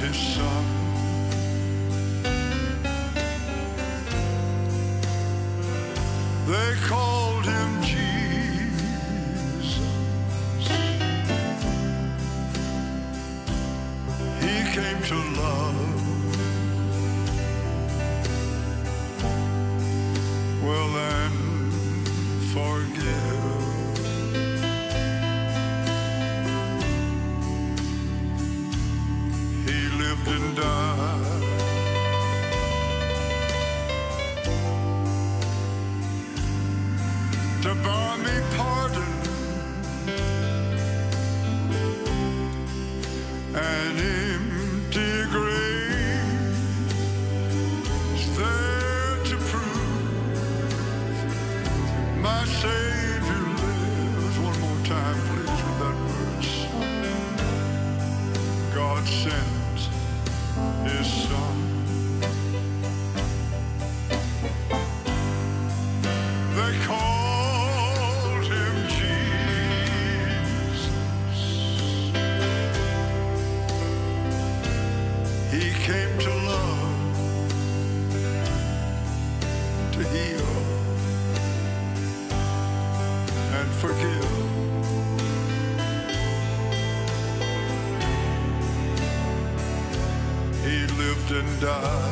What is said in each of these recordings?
to see. came to love, to heal, and forgive. He lived and died.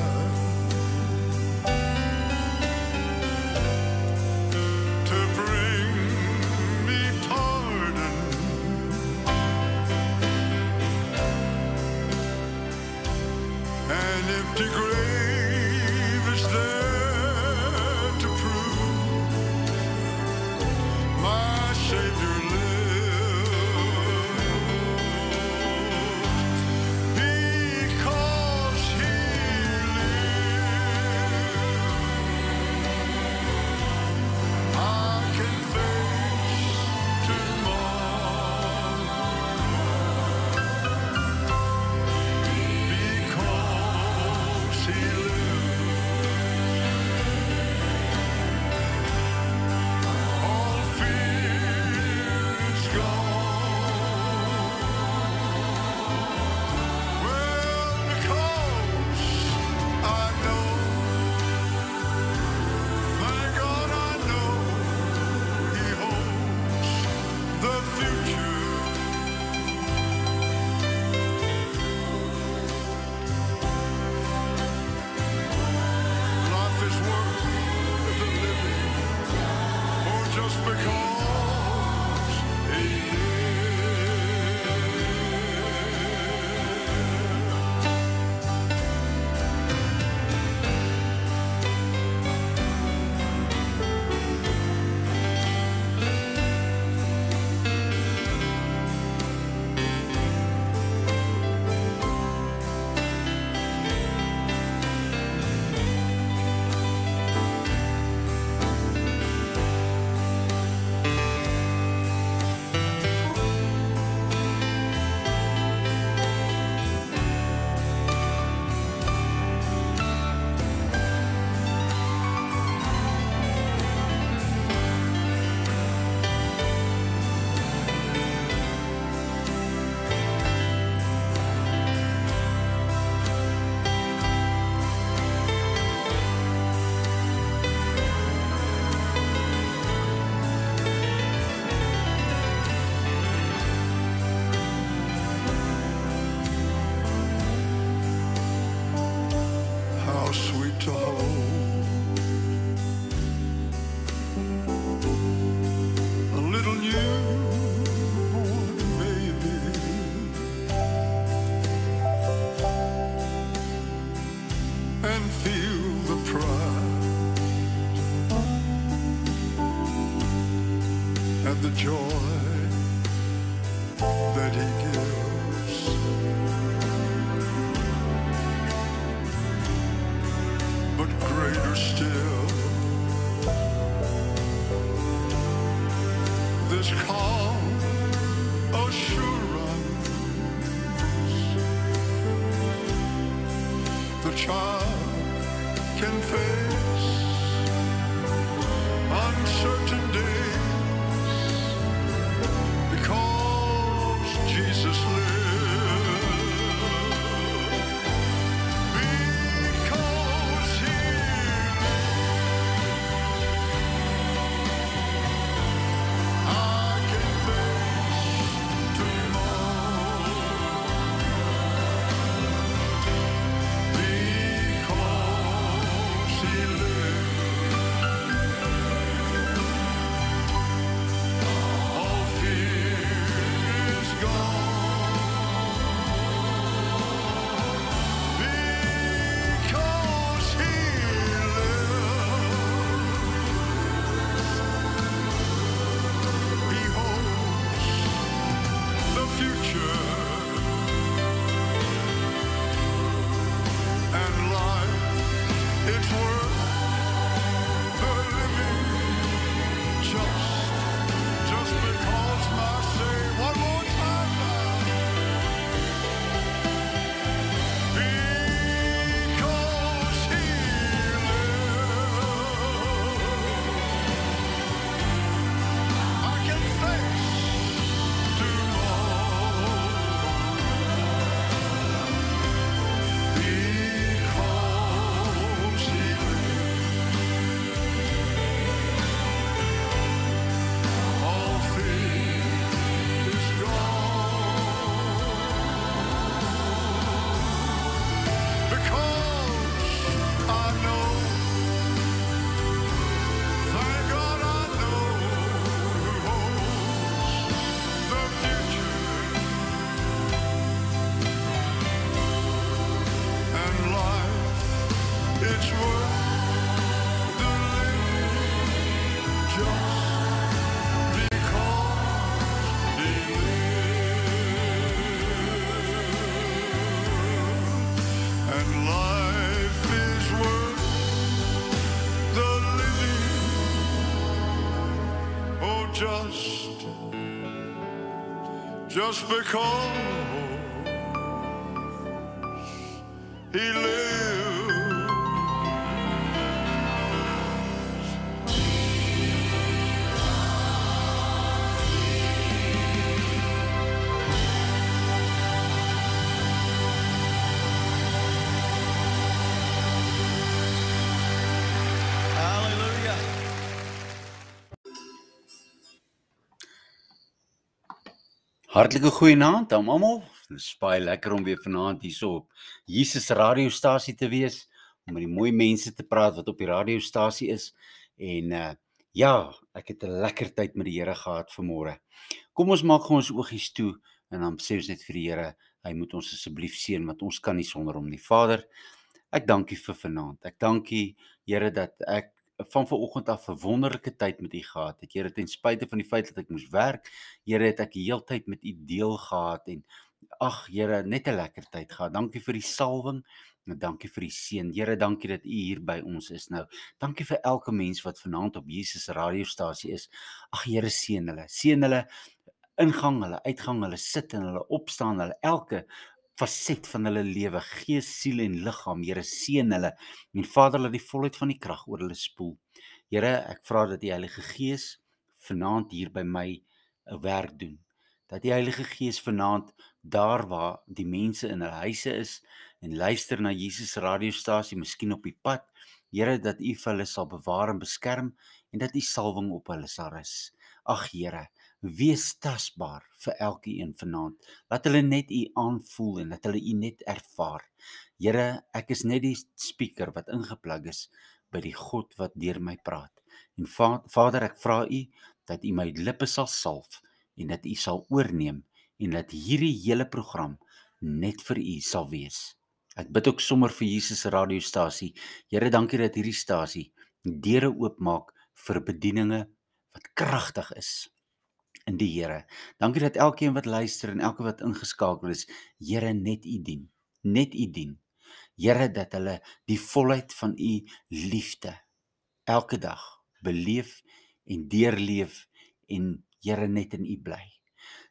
Just because Hartlike goeienaand aan almal. Dit is baie lekker om weer vanaand hierso op Jesus radiostasie te wees om met die mooi mense te praat wat op die radiostasie is. En uh ja, ek het 'n lekker tyd met die Here gehad vanmôre. Kom ons maak ons oogies toe en dan sê ons net vir die Here, hy moet ons asseblief seën want ons kan nie sonder hom nie. Vader, ek dank U vir vanaand. Ek dank U Here dat ek van vanoggend af 'n wonderlike tyd met U gehad het. Here, ten spyte van die feit dat ek moes werk, Here, het ek heeltyd met U deel gehad en ag Here, net 'n lekker tyd gehad. Dankie vir die salwing. Dankie vir die seën. Here, dankie dat U hier by ons is nou. Dankie vir elke mens wat vanaand op Jesus radiostasie is. Ag Here, seën hulle. Seën hulle ingang, hulle uitgang, hulle sit en hulle opstaan, hulle elke faset van hulle lewe, gees, siel en liggaam. Here seën hulle. En Vader, laat die volheid van die krag oor hulle spoel. Here, ek vra dat die Heilige Gees vanaand hier by my 'n werk doen. Dat die Heilige Gees vanaand daar waar die mense in hulle huise is en luister na Jesus radiostasie, miskien op die pad, Here dat U vir hulle sal bewaar en beskerm en dat U salwing op hulle sal rus. Ag Here, wees tasbaar vir elkeen vanaand. Laat hulle net u aanvoel en dat hulle u net ervaar. Here, ek is net die speaker wat ingeplug is by die God wat deur my praat. En Va Vader, ek vra u dat u my lippe sal salf en dat u sal oorneem en dat hierdie hele program net vir u sal wees. Ek bid ook sommer vir Jesus radiostasie. Here, dankie dat hierdie stasie deure oopmaak vir bedieninge wat kragtig is in die Here. Dankie dat elkeen wat luister en elke wat ingeskakel is, Here net U dien. Net U dien. Here dat hulle die volheid van U liefde elke dag beleef en deurleef en Here net in U bly.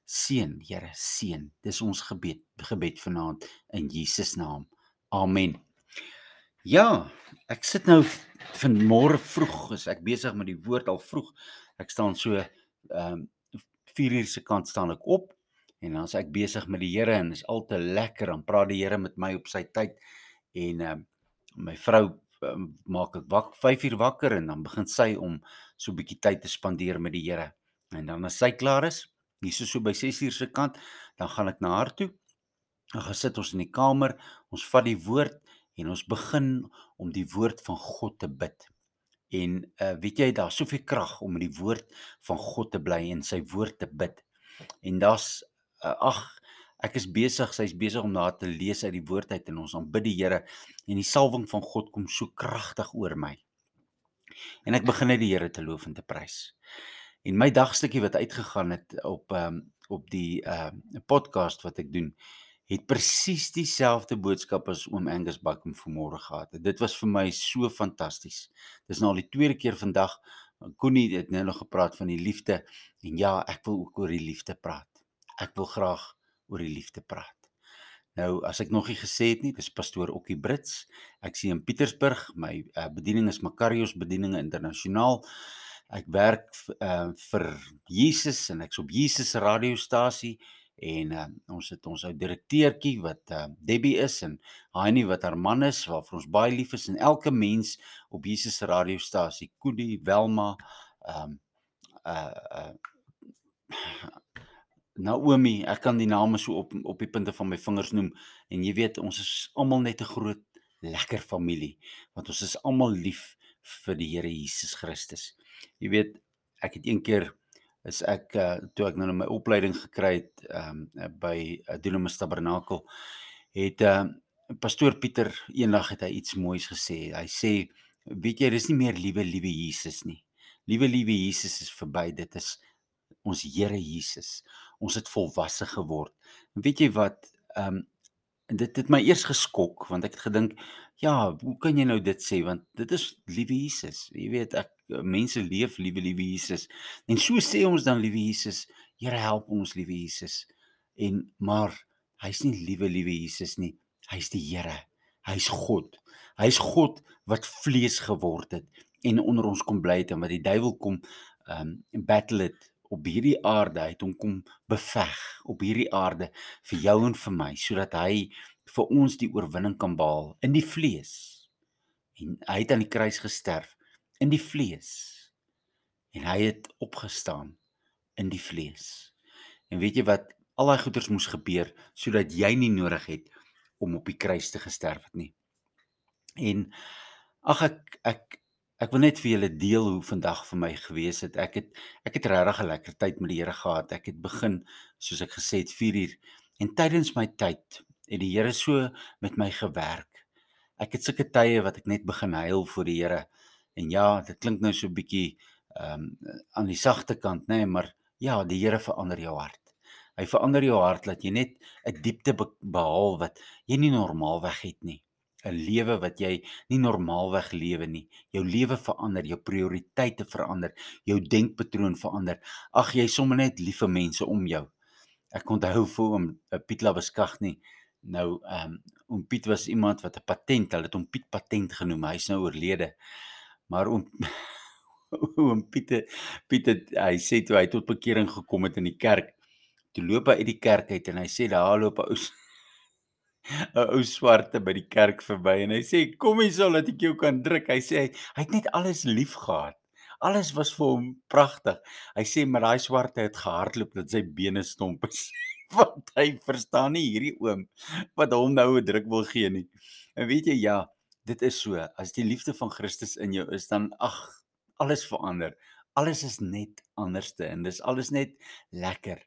Seën, Here, seën. Dis ons gebed, gebed vanaand in Jesus naam. Amen. Ja, ek sit nou vanmôre vroeg, is ek besig met die woord al vroeg. Ek staan so ehm um, 4 uur se kant staan ek op en dan is ek besig met die Here en is al te lekker dan praat die Here met my op sy tyd en ehm um, my vrou maak ek wak 5 uur wakker en dan begin sy om so 'n bietjie tyd te spandeer met die Here. En dan as sy klaar is, hier so by 6 uur se kant, dan gaan ek na haar toe. Dan gaan sit ons in die kamer, ons vat die woord en ons begin om die woord van God te bid. En uh weet jy daar's soveel krag om met die woord van God te bly en sy woord te bid. En daar's uh, ag ek is besig, sy's besig om daar te lees uit die woord uit en ons aanbid die Here en die salwing van God kom so kragtig oor my. En ek begin net die Here te loof en te prys. En my dagstukkie wat uitgegaan het op ehm um, op die ehm uh, podcast wat ek doen, het presies dieselfde boodskap as oom Angus Buckham vanmôre gehad. Dit was vir my so fantasties. Dis nou al die tweede keer vandag Koenie het nou nog gepraat van die liefde en ja, ek wil ook oor die liefde praat. Ek wil graag oor die liefde praat. Nou as ek nog nie gesê het nie, dis pastoor Okkie Brits. Ek sien in Pietersburg, my uh, bediening is Makarios Bedieninge Internasionaal. Ek werk uh, vir Jesus en ek's op Jesus se radiostasie en uh, ons het ons ou direkteurtjie wat uh, Debbie is en Haini wat haar man is waarvoor ons baie lief is en elke mens op Jesus se radiostasie Kudi Welma ehm um, uh, uh Naomi ek kan die name so op op die punte van my vingers noem en jy weet ons is almal net 'n groot lekker familie want ons is almal lief vir die Here Jesus Christus jy weet ek het een keer is ek uh, toe ek nou my opleiding gekry het um, by uh, Dunamis Tabernakel het uh, pastoor Pieter eendag het hy iets moois gesê. Hy sê weet jy dis nie meer liewe liewe Jesus nie. Liewe liewe Jesus is verby. Dit is ons Here Jesus. Ons het volwasse geword. Weet jy wat ehm um, dit het my eers geskok want ek het gedink ja, hoe kan jy nou dit sê want dit is liewe Jesus. Jy weet ek mense leef liewe liewe Jesus. En so sê ons dan liewe Jesus, Here help ons liewe Jesus. En maar hy's nie liewe liewe Jesus nie. Hy's die Here. Hy's God. Hy's God wat vlees geword het en onder ons kom bly het en wat die duiwel kom um battle het op hierdie aarde het hom kom beveg op hierdie aarde vir jou en vir my sodat hy vir ons die oorwinning kan behaal in die vlees. En hy het aan die kruis gesterf in die vlees. En hy het opgestaan in die vlees. En weet jy wat? Al daai goeders moes gebeur sodat jy nie nodig het om op die kruis te gesterf het nie. En ag ek ek Ek wil net vir julle deel hoe vandag vir my gewees het. Ek het ek het regtig 'n lekker tyd met die Here gehad. Ek het begin soos ek gesê het 4 uur en tydens my tyd het die Here so met my gewerk. Ek het sulke tye wat ek net begin huil voor die Here. En ja, dit klink nou so 'n bietjie ehm um, aan die sagte kant, nê, nee, maar ja, die Here verander jou hart. Hy verander jou hart dat jy net 'n diepte behaal wat jy nie normaalweg het nie. 'n lewe wat jy nie normaalweg lewe nie. Jou lewe verander, jou prioriteite verander, jou denkpatroon verander. Ag jy sommer net liewe mense om jou. Ek onthou vir hom eh, Piet Labeskag nie. Nou ehm um, oom Piet was iemand wat 'n patent, hulle het hom Piet patent genoem. Hy's nou oorlede. Maar oom oom Piet Piet het, hy sê toe hy tot bekering gekom het in die kerk. Toe loop hy uit die kerk uit en hy sê daar loop 'n ou 'n ou swarte by die kerk verby en hy sê kom hier sou dat ek jou kan druk. Hy sê hy het net alles lief gehad. Alles was vir hom pragtig. Hy sê maar daai swarte het gehardloop dat sy bene stomp is. Want hy verstaan nie hierdie oom wat hom nou 'n druk wil gee nie. En weet jy ja, dit is so. As die liefde van Christus in jou is, dan ag, alles verander. Alles is net anderste en dis alles net lekker.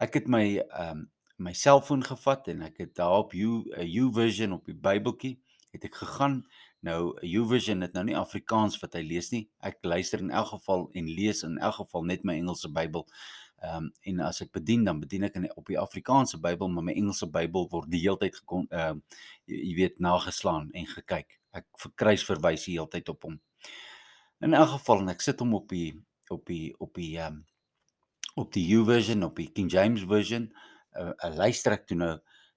Ek het my ehm um, my selfoon gevat en ek het daar op U YouVersion op die Bybeltjie het ek gegaan. Nou YouVersion het nou nie Afrikaans wat hy lees nie. Ek luister in elk geval en lees in elk geval net my Engelse Bybel. Ehm um, en as ek bedien dan bedien ek in op die Afrikaanse Bybel, maar my Engelse Bybel word die hele tyd gekon ehm uh, jy, jy weet nageslaan en gekyk. Ek verkruis verwys die hele tyd op hom. In elk geval en ek sit hom op die op die op die ehm um, op die YouVersion op die King James version 'n uh, luister ek toe nou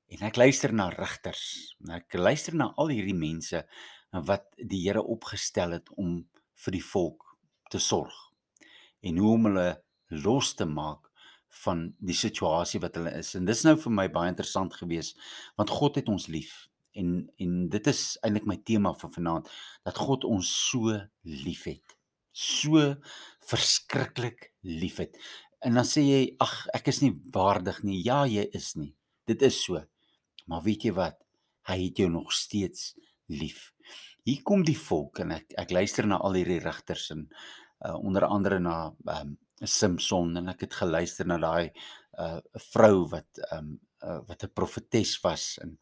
en ek luister na rigters. Ek luister na al hierdie mense wat die Here opgestel het om vir die volk te sorg en hoe om hulle los te maak van die situasie wat hulle is. En dis nou vir my baie interessant gewees want God het ons lief en en dit is eintlik my tema vir vanaand dat God ons so liefhet. So verskriklik liefhet. En dan sê jy, ag, ek is nie waardig nie. Ja, jy is nie. Dit is so. Maar weet jy wat? Hy het jou nog steeds lief. Hier kom die volk en ek ek luister na al hierdie rigters en uh, onder andere na um, Samson en ek het geluister na daai uh, vrou wat um, uh, wat 'n profetes was en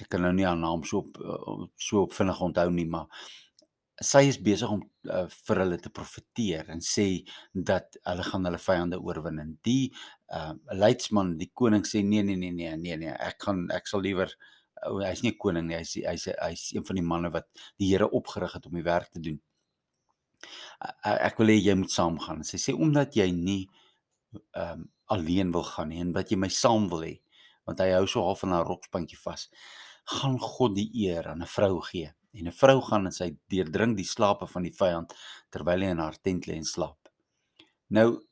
ek kan nou nie haar naam so op uh, so op vinnig onthou nie maar sy is besig om uh, vir hulle te profeteer en sê dat hulle gaan hulle vyande oorwin en die uh, leidsman die koning sê nee nee nee nee nee nee ek gaan ek sal liewer uh, hy's nie koning nie hy's hy's hy's een van die manne wat die Here opgerig het om die werk te doen. Uh, ek wil hê jy moet saamgaan. Sy sê omdat jy nie um, alleen wil gaan nie en wat jy my saam wil hê want hy hou so half van 'n rokspuntjie vas gaan God die eer aan 'n vrou gee en 'n vrou gaan en sy deurdring die slape van die vyand terwyl hy in haar tent lê en slaap. Nou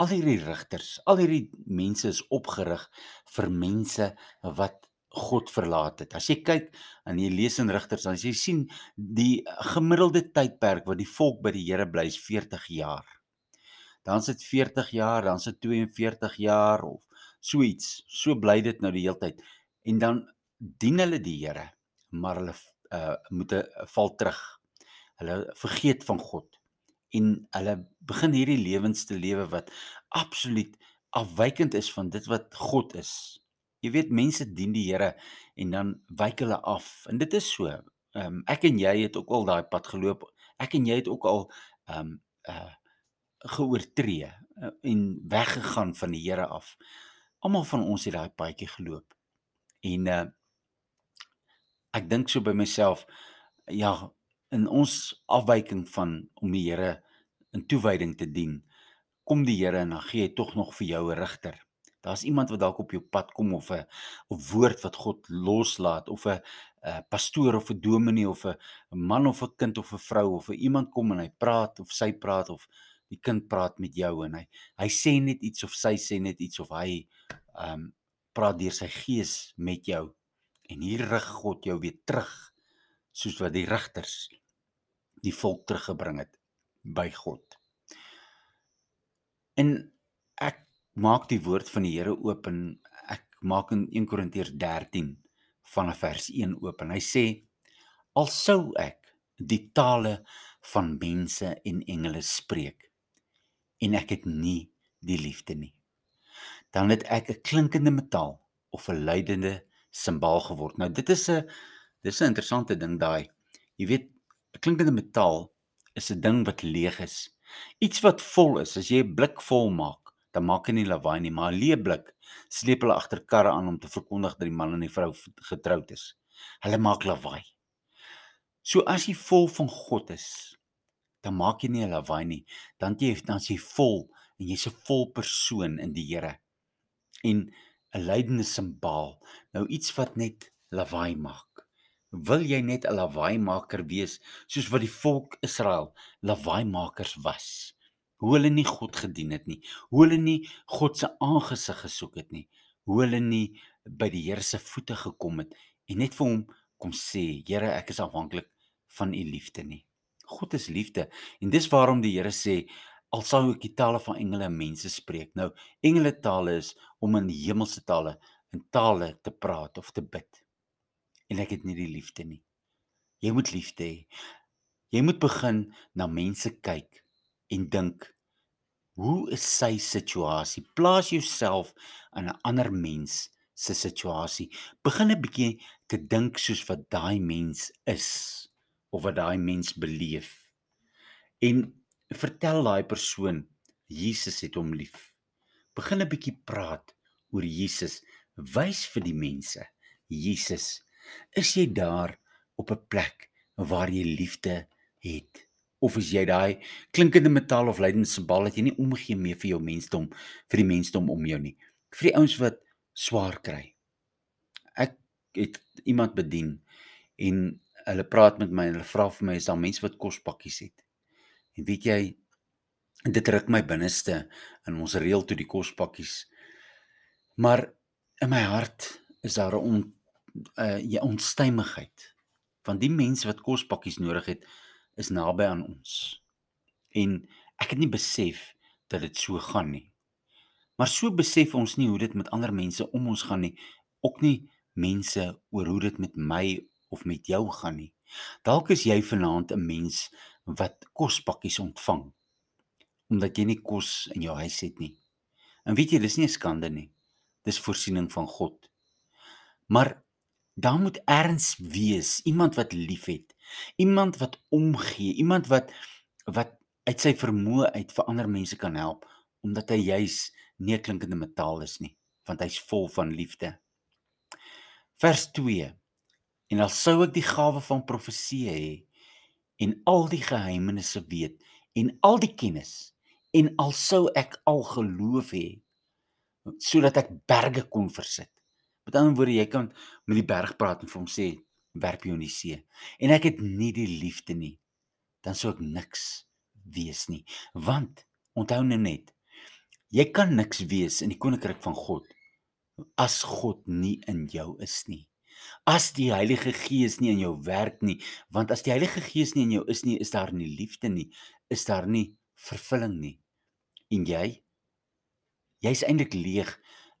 al hierdie rigters, al hierdie mense is opgerig vir mense wat God verlaat het. As jy kyk en jy lees in Rigters dan jy sien die gemiddelde tydperk wat die volk by die Here bly is 40 jaar. Dan sit 40 jaar, dan sit 42 jaar of so iets. So bly dit nou die hele tyd. En dan dien hulle die Here, maar hulle uh moet 'n val terug. Hulle vergeet van God en hulle begin hierdie lewens te lewe wat absoluut afwykend is van dit wat God is. Jy weet mense dien die Here en dan wyk hulle af en dit is so. Ehm um, ek en jy het ook al daai pad geloop. Ek en jy het ook al ehm um, uh geoortree en weggegaan van die Here af. Almal van ons het daai paadjie geloop. En uh ek dink so by myself ja in ons afwyking van om die Here in toewyding te dien kom die Here en dan gee hy tog nog vir jou 'n rigter. Daar's iemand wat dalk op jou pad kom of 'n 'n woord wat God loslaat of 'n 'n pastoor of 'n dominee of 'n man of 'n kind of 'n vrou of 'n iemand kom en hy praat of sy praat of die kind praat met jou en hy hy sê net iets of sy sê net iets of hy ehm um, praat deur sy gees met jou En hier rig God jou weer terug soos wat die rigters die volk teruggebring het by God. En ek maak die woord van die Here oop en ek maak in 1 Korintiërs 13 vanaf vers 1 oop en hy sê al sou ek die tale van mense en engele spreek en ek het nie die liefde nie dan het ek 'n klinkende metaal of 'n luidende simbaal geword. Nou dit is 'n dis 'n interessante ding daai. Jy weet, 'n klinkende metaal is 'n ding wat leeg is. Iets wat vol is. As jy 'n blik vol maak, dan maak dit nie lawaai nie, maar 'n leë blik sleep hulle agter karre aan om te verkondig dat die man en die vrou getroud is. Hulle maak lawaai. So as jy vol van God is, dan maak jy nie 'n lawaai nie. Dan jy dan jy vol en jy's 'n vol persoon in die Here. En 'n lydende simbaal, nou iets wat net lawaai maak. Wil jy net 'n lawaaaimaker wees soos wat die volk Israel lawaaimakers was? Hoe hulle nie God gedien het nie, hoe hulle nie God se aangesig gesoek het nie, hoe hulle nie by die Here se voete gekom het en net vir hom kom sê, Here, ek is afhanklik van u liefde nie. God is liefde. En dis waarom die Here sê al sou ek die tale van engele en mense spreek. Nou, engele tale is om in hemelse tale in tale te praat of te bid. En ek het nie die liefde nie. Jy moet liefde hê. Jy moet begin na mense kyk en dink hoe is sy situasie? Plaas jouself in 'n ander mens se situasie. Begin 'n bietjie te dink soos wat daai mens is of wat daai mens beleef. En vertel daai persoon Jesus het hom lief. Begin 'n bietjie praat oor Jesus. Wys vir die mense Jesus. Is jy daar op 'n plek waar jy liefde het? Of is jy daai klinkende metaal of lydende simbol dat jy nie omgee meer vir jou mensdom, vir die mensdom om jou nie. Vir die ouens wat swaar kry. Ek het iemand bedien en hulle praat met my en hulle vra vir my is daar mense wat kospakkies het. En weet jy dit ruk my binneste in ons reël toe die kospakkies. Maar in my hart is daar 'n on, uh, ja onstuimigheid van die mense wat kospakkies nodig het is naby aan ons. En ek het nie besef dat dit so gaan nie. Maar so besef ons nie hoe dit met ander mense om ons gaan nie, ook nie mense oor hoe dit met my of met jou gaan nie. Dalk is jy vanaand 'n mens wat kospakkies ontvang omdat jy nie kos in jou huis het nie. En weet jy, dis nie 'n skande nie. Dis voorsiening van God. Maar daar moet erns wees, iemand wat liefhet, iemand wat omgee, iemand wat wat uit sy vermoë uit vir ander mense kan help omdat hy juis nie 'n klinkende metaal is nie, want hy's vol van liefde. Vers 2. En al sou ek die gawe van profesie hê en al die geheimenisse weet en al die kennis en al sou ek al geloof hê sodat ek berge kon versit. Met ander woorde, jy kan met die berg praat en vir hom sê werp jou in die see. En ek het nie die liefde nie, dan sou ek niks wees nie. Want onthou nou net, Jy kan niks wees in die koninkryk van God as God nie in jou is nie. As die Heilige Gees nie in jou werk nie, want as die Heilige Gees nie in jou is nie, is daar nie liefde nie, is daar nie vervulling nie. En jy jy's eintlik leeg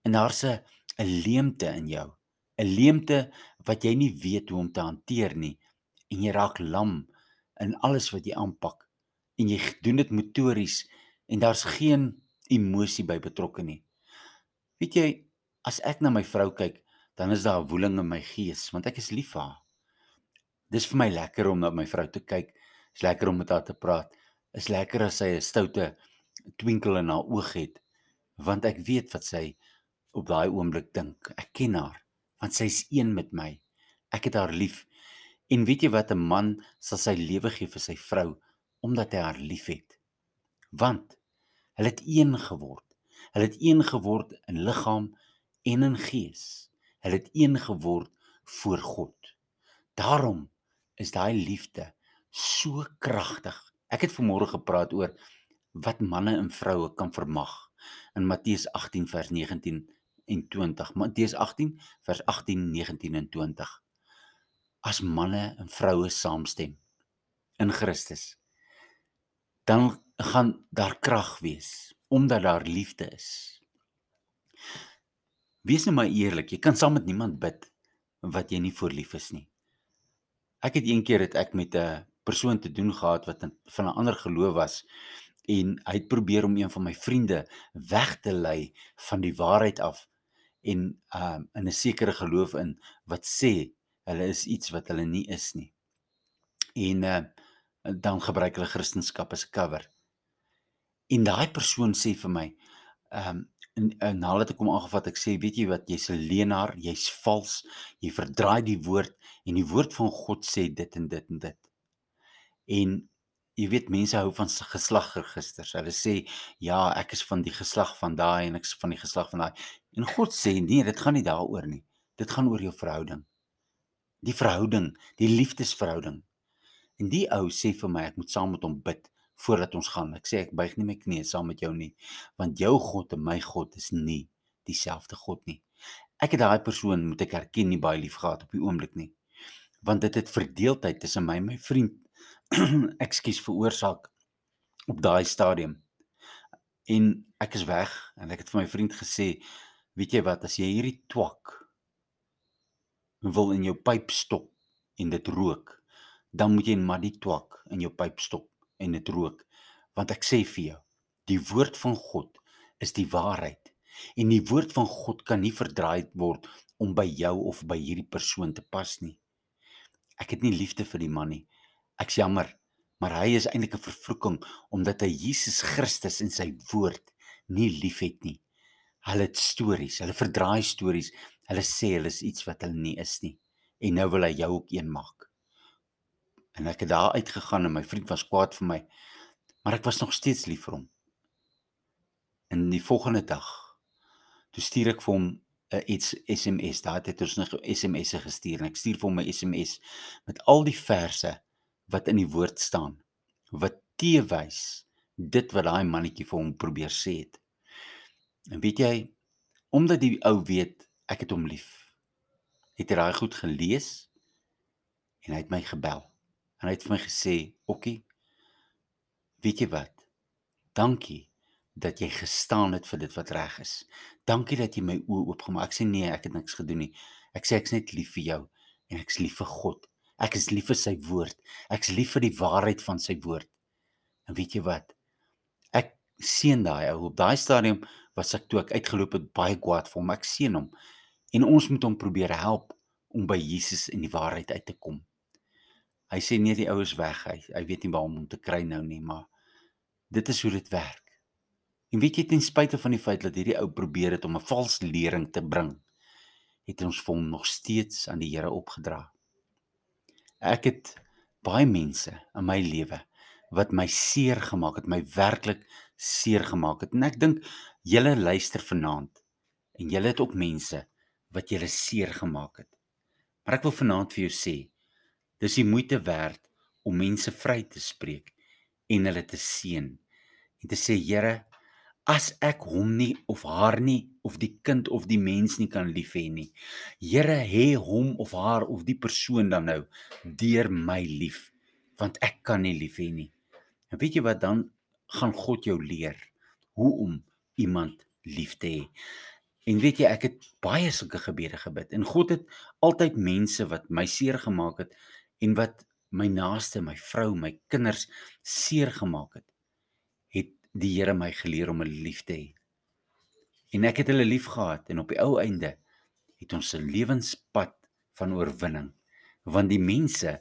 en daar's 'n 'n leemte in jou, 'n leemte wat jy nie weet hoe om te hanteer nie en jy raak lam in alles wat jy aanpak en jy doen dit motories en daar's geen emosie by betrokke nie. Weet jy, as ek na my vrou kyk, dan is daar woeling in my gees want ek is lief vir haar. Dis vir my lekker om na my vrou te kyk. Is lekker om met haar te praat. Is lekker as sy 'n stoute twinkel in haar oog het want ek weet wat sy op daai oomblik dink. Ek ken haar want sy's een met my. Ek het haar lief. En weet jy wat 'n man sal sy lewe gee vir sy vrou omdat hy haar liefhet. Want Hulle het een geword. Hulle het een geword in liggaam en in gees. Hulle het een geword voor God. Daarom is daai liefde so kragtig. Ek het vanmôre gepraat oor wat manne en vroue kan vermag in Matteus 18 vers 19 en 20. Matteus 18 vers 18, 19 en 20. As manne en vroue saamstem in Christus, dan gaan daar krag wees omdat daar liefde is. Wees nou maar eerlik, jy kan saam met niemand bid wat jy nie voor lief is nie. Ek het eendag het ek met 'n persoon te doen gehad wat van 'n ander geloof was en hy het probeer om een van my vriende weg te lei van die waarheid af en um in 'n sekere geloof in wat sê hulle is iets wat hulle nie is nie. En uh dan gebruik hulle Christendom as 'n cover. En daai persoon sê vir my, um, en, en nadat ek hom aangevat, ek sê, weet jy wat, jy's 'n leenaar, jy's vals, jy verdraai die woord en die woord van God sê dit en dit en dit. En jy weet mense hou van geslagregisters. Hulle sê, ja, ek is van die geslag van daai en ek is van die geslag van daai. En God sê, nee, dit gaan nie daaroor nie. Dit gaan oor jou verhouding. Die verhouding, die liefdesverhouding. En die ou sê vir my ek moet saam met hom bid voordat ons gaan. Ek sê ek buig nie my knieë saam met jou nie, want jou God en my God is nie dieselfde God nie. Ek het daai persoon moet ek erken nie baie lief gehad op die oomblik nie. Want dit het verdeeldheid tussen my en my vriend ekskuus veroorsaak op daai stadium. En ek is weg en ek het vir my vriend gesê, weet jy wat, as jy hierdie twak wil in jou pyp stop en dit rook, dan moet jy maar die twak in jou pyp stop en dit rook. Want ek sê vir jou, die woord van God is die waarheid. En die woord van God kan nie verdraai word om by jou of by hierdie persoon te pas nie. Ek het nie liefde vir die man nie. Ek's jammer, maar hy is eintlik 'n vervloeking omdat hy Jesus Christus en sy woord nie liefhet nie. Hulle het stories, hulle verdraai stories. Hulle sê hulle is iets wat hulle nie is nie. En nou wil hy jou ook een maak. En ek het daar uitgegaan en my vriend was kwaad vir my. Maar ek was nog steeds lief vir hom. En die volgende dag toe stuur ek vir hom 'n iets SMS. Daar het ons nog SMS'e gestuur en ek stuur vir hom 'n SMS met al die verse wat in die woord staan wat teewys dit wat daai mannetjie vir hom probeer sê het. En weet jy, omdat die ou weet ek het hom lief, het hy daai goed gelees en hy het my gebel. En hy het vir my gesê, "Okkie, weet jy wat? Dankie dat jy gestaan het vir dit wat reg is. Dankie dat jy my oë oopgemaak. Ek sê nee, ek het niks gedoen nie. Ek sê ek's net lief vir jou en ek's lief vir God. Ek is lief vir sy woord. Ek's lief vir die waarheid van sy woord. En weet jy wat? Ek seën daai ou. Op daai stadium was ek toe ek uitgeloop het baie kwaad vir hom. Ek seën hom. En ons moet hom probeer help om by Jesus en die waarheid uit te kom. Hy sê nee, die ou is weg. Hy, hy weet nie waar om hom te kry nou nie, maar dit is hoe dit werk. En weet jy ten spyte van die feit dat hierdie ou probeer het om 'n vals lering te bring, het ons vir hom nog steeds aan die Here opgedra. Ek het baie mense in my lewe wat my seer gemaak het, my werklik seer gemaak het. En ek dink julle luister vanaand en julle het ook mense wat julle seer gemaak het. Maar ek wil vanaand vir jou sê, dis die moeite werd om mense vry te spreek en hulle te seën en te sê Here, as ek hom nie of haar nie of die kind of die mens nie kan lief hê nie. Here hê hom of haar of die persoon dan nou deur my lief want ek kan nie lief hê nie. En weet jy wat dan gaan God jou leer hoe om iemand lief te hê. En weet jy ek het baie sulke gebede gebid en God het altyd mense wat my seer gemaak het en wat my naaste, my vrou, my kinders seer gemaak het die Here my geleer om hulle lief te hê. En ek het hulle lief gehad en op die ou einde het ons 'n lewenspad van oorwinning want die mense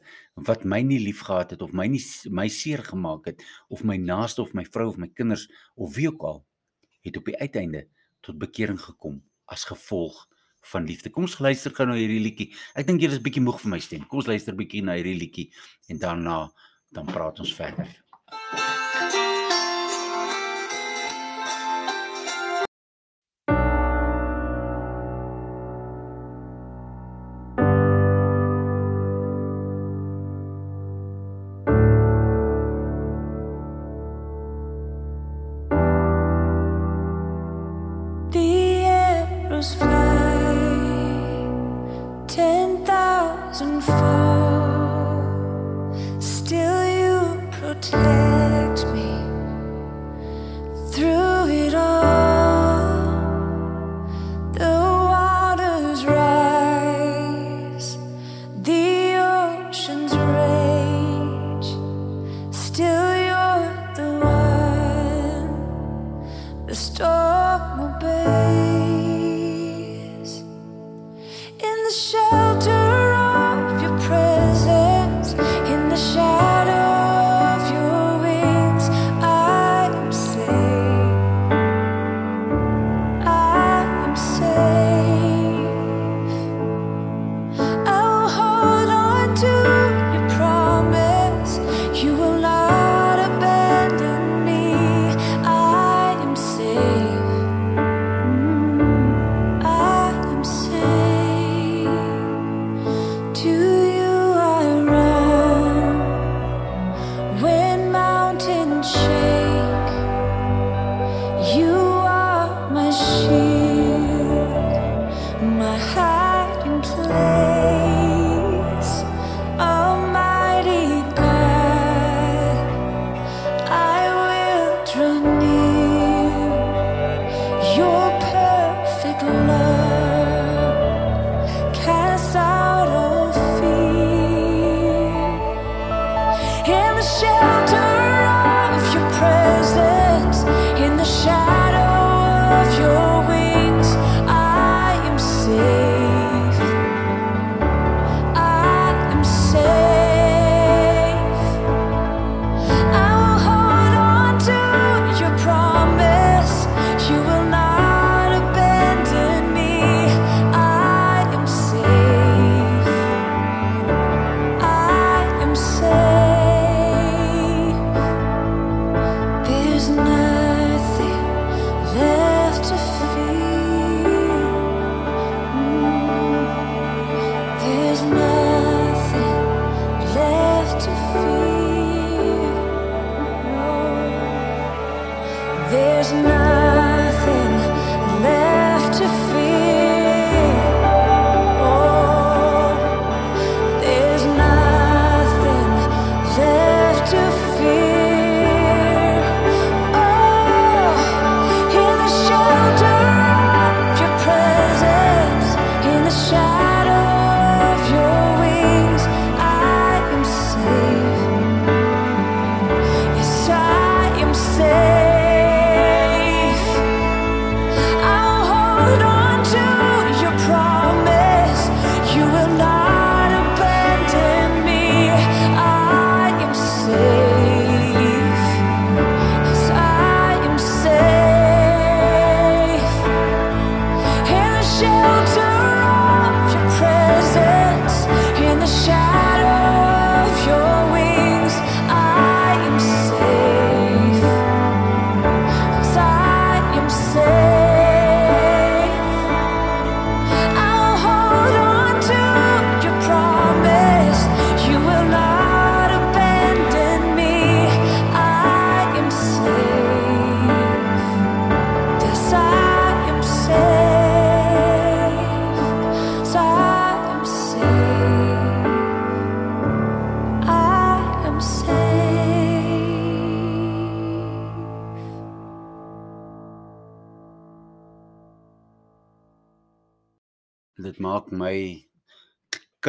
wat my nie lief gehad het of my nie my seer gemaak het of my naaste of my vrou of my kinders of wie ook al het op die uiteinde tot bekering gekom as gevolg van liefde. Kom ons luister gou na hierdie liedjie. Ek dink julle is bietjie moeg vir my stem. Kom ons luister bietjie na hierdie liedjie en daarna dan praat ons verder.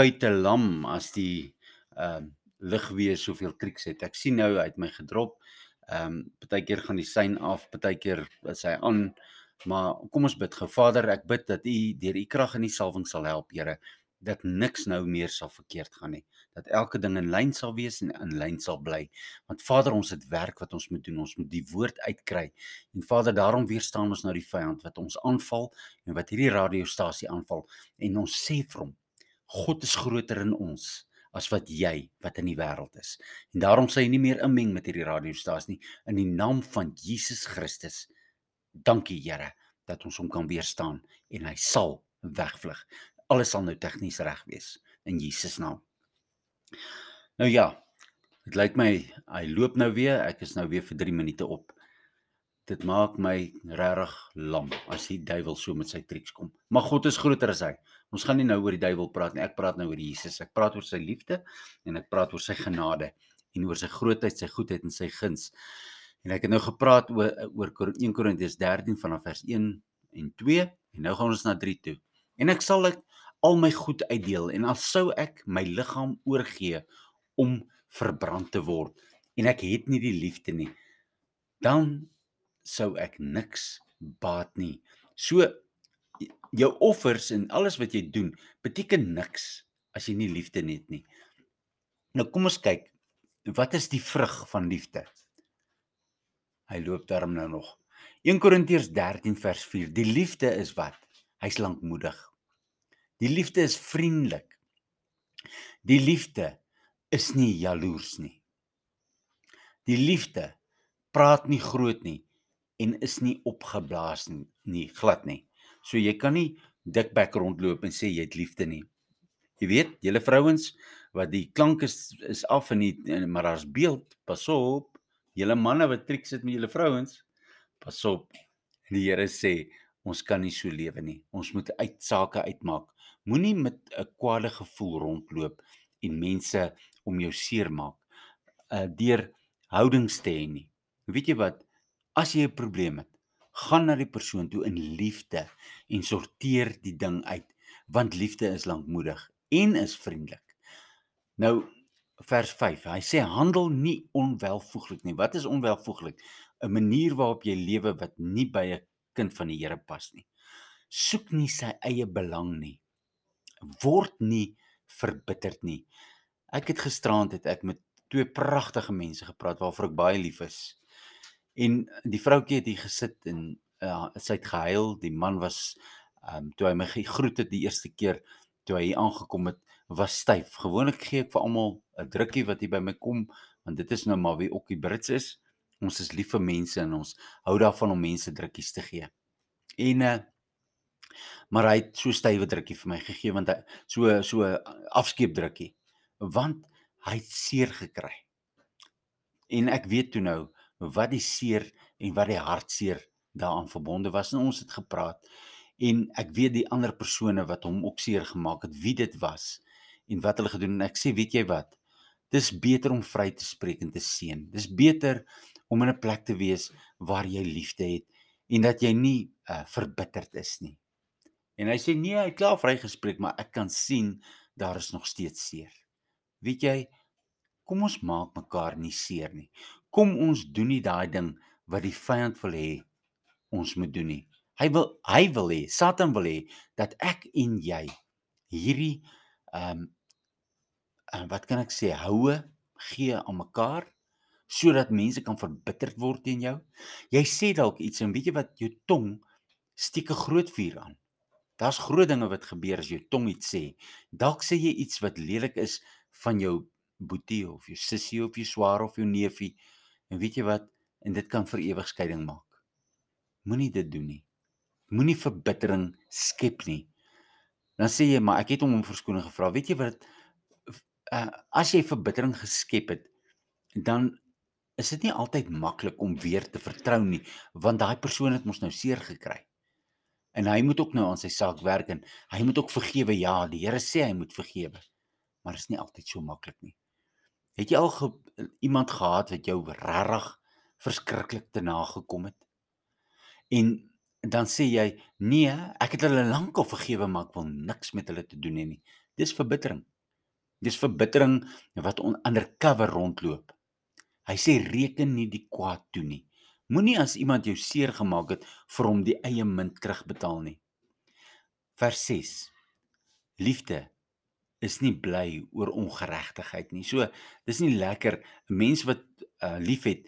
Kuite lam as die ehm uh, lugweer soveel triks het. Ek sien nou hy het my gedrop. Ehm um, partykeer gaan die sein af, partykeer is hy aan. Maar kom ons bid gou. Vader, ek bid dat U deur U krag en die salwing sal help, Here, dat niks nou meer sal verkeerd gaan nie. Dat elke ding in lyn sal wees en in lyn sal bly. Want Vader, ons het werk wat ons moet doen. Ons moet die woord uitkry. En Vader, daarom weerstaan ons nou die vyand wat ons aanval en wat hierdie radiostasie aanval en ons sê vir hom, God is groter in ons as wat jy wat in die wêreld is. En daarom sê jy nie meer inmeng met hierdie radiostasie nie in die naam van Jesus Christus. Dankie Here dat ons hom kan weerstaan en hy sal wegvlug. Alles sal nou tegnies reg wees in Jesus naam. Nou ja, dit lyk my hy loop nou weer. Ek is nou weer vir 3 minute op. Dit maak my regtig lam as die duiwel so met sy triks kom. Maar God is groter as hy. Ons gaan nie nou oor die duiwel praat nie. Ek praat nou oor Jesus. Ek praat oor sy liefde en ek praat oor sy genade en oor sy grootheid, sy goedheid en sy guns. En ek het nou gepraat oor oor 1 Korintiërs 13 vanaf vers 1 en 2 en nou gaan ons na 3 toe. En ek sal ek al my goed uitdeel en al sou ek my liggaam oorgee om verbrand te word en ek het nie die liefde nie dan sou ek niks baat nie. So jou offers en alles wat jy doen beteken niks as jy nie liefde het nie. Nou kom ons kyk, wat is die vrug van liefde? Hy loop daarom nou nog. 1 Korintiërs 13 vers 4. Die liefde is wat? Hy's lankmoedig. Die liefde is vriendelik. Die liefde is nie jaloers nie. Die liefde praat nie groot nie en is nie opgeblaas nie, nie glad nie. So jy kan nie dikbek rondloop en sê jy het liefde nie. Jy weet, julle vrouens wat die klank is is af in die maar daar's beeld, pas op. Julle manne wat triks het met julle vrouens, pas op. Die Here sê ons kan nie so lewe nie. Ons moet uit sake uitmaak. Moenie met 'n kwade gevoel rondloop en mense om jou seermaak uh deur houdings te hê nie. Weet jy wat? As jy 'n probleem het, gaan na die persoon toe in liefde en sorteer die ding uit, want liefde is lankmoedig en is vriendelik. Nou vers 5. Hy sê handel nie onwelvoeglik nie. Wat is onwelvoeglik? 'n Manier waarop jy lewe wat nie by 'n kind van die Here pas nie. Soek nie sy eie belang nie. Word nie verbitterd nie. Ek het gisterand het ek met twee pragtige mense gepraat waarvoor ek baie lief is. En die vroutjie het hier gesit en uh, sy het gehuil. Die man was ehm um, toe hy my gegroet het die eerste keer toe hy hier aangekom het, was styf. Gewoonlik gee ek vir almal 'n drukkie wat hier by my kom, want dit is nou maar wie ook die Brits is. Ons is lief vir mense en ons hou daarvan om mense drukkies te gee. En uh, maar hy het so stywe drukkie vir my gegee want hy so so afskeep drukkie want hy het seer gekry. En ek weet toe nou wat die seer en wat die hartseer daaraan verbonde was en ons het gepraat en ek weet die ander persone wat hom ook seer gemaak het wie dit was en wat hulle gedoen en ek sê weet jy wat? Dis beter om vry te spreek en te seën. Dis beter om in 'n plek te wees waar jy liefde het en dat jy nie uh, verbitterd is nie. En hy sê nee hy het klaar vrygespreek maar ek kan sien daar is nog steeds seer. Weet jy kom ons maak mekaar nie seer nie kom ons doen nie daai ding wat die vyand wil hê ons moet doen nie. Hy wil hy wil hê, Satan wil hê dat ek en jy hierdie ehm um, wat kan ek sê, houe gee aan mekaar sodat mense kan verbitterd word teen jou. Jy sê dalk iets en weet jy wat jou tong steek 'n groot vuur aan. Daar's groot dinge wat gebeur as jou tong iets sê. Dalk sê jy iets wat lelik is van jou boetie of jou sussie of jou swaar of jou neefie. En weet jy wat? En dit kan vir ewig skeiding maak. Moenie dit doen nie. Moenie verbittering skep nie. Dan sê jy, maar ek het hom om verskoning gevra. Weet jy wat? Uh, as jy verbittering geskep het, dan is dit nie altyd maklik om weer te vertrou nie, want daai persoon het mos nou seer gekry. En hy moet ook nou aan sy saak werk en hy moet ook vergewe. Ja, die Here sê hy moet vergewe. Maar dit is nie altyd so maklik nie. Het jy al ge iemand gehad wat jou regtig verskriklik te nagekom het? En dan sê jy nee, ek het hulle lankal vergewe, maar ek wil niks met hulle te doen hê nie. Dis verbittering. Dis verbittering wat on, undercover rondloop. Hy sê reken nie die kwaad toe nie. Moenie as iemand jou seer gemaak het vir hom die eie munt terugbetaal nie. Vers 6. Liefde is nie bly oor ongeregtigheid nie. So, dis nie lekker 'n mens wat uh, liefhet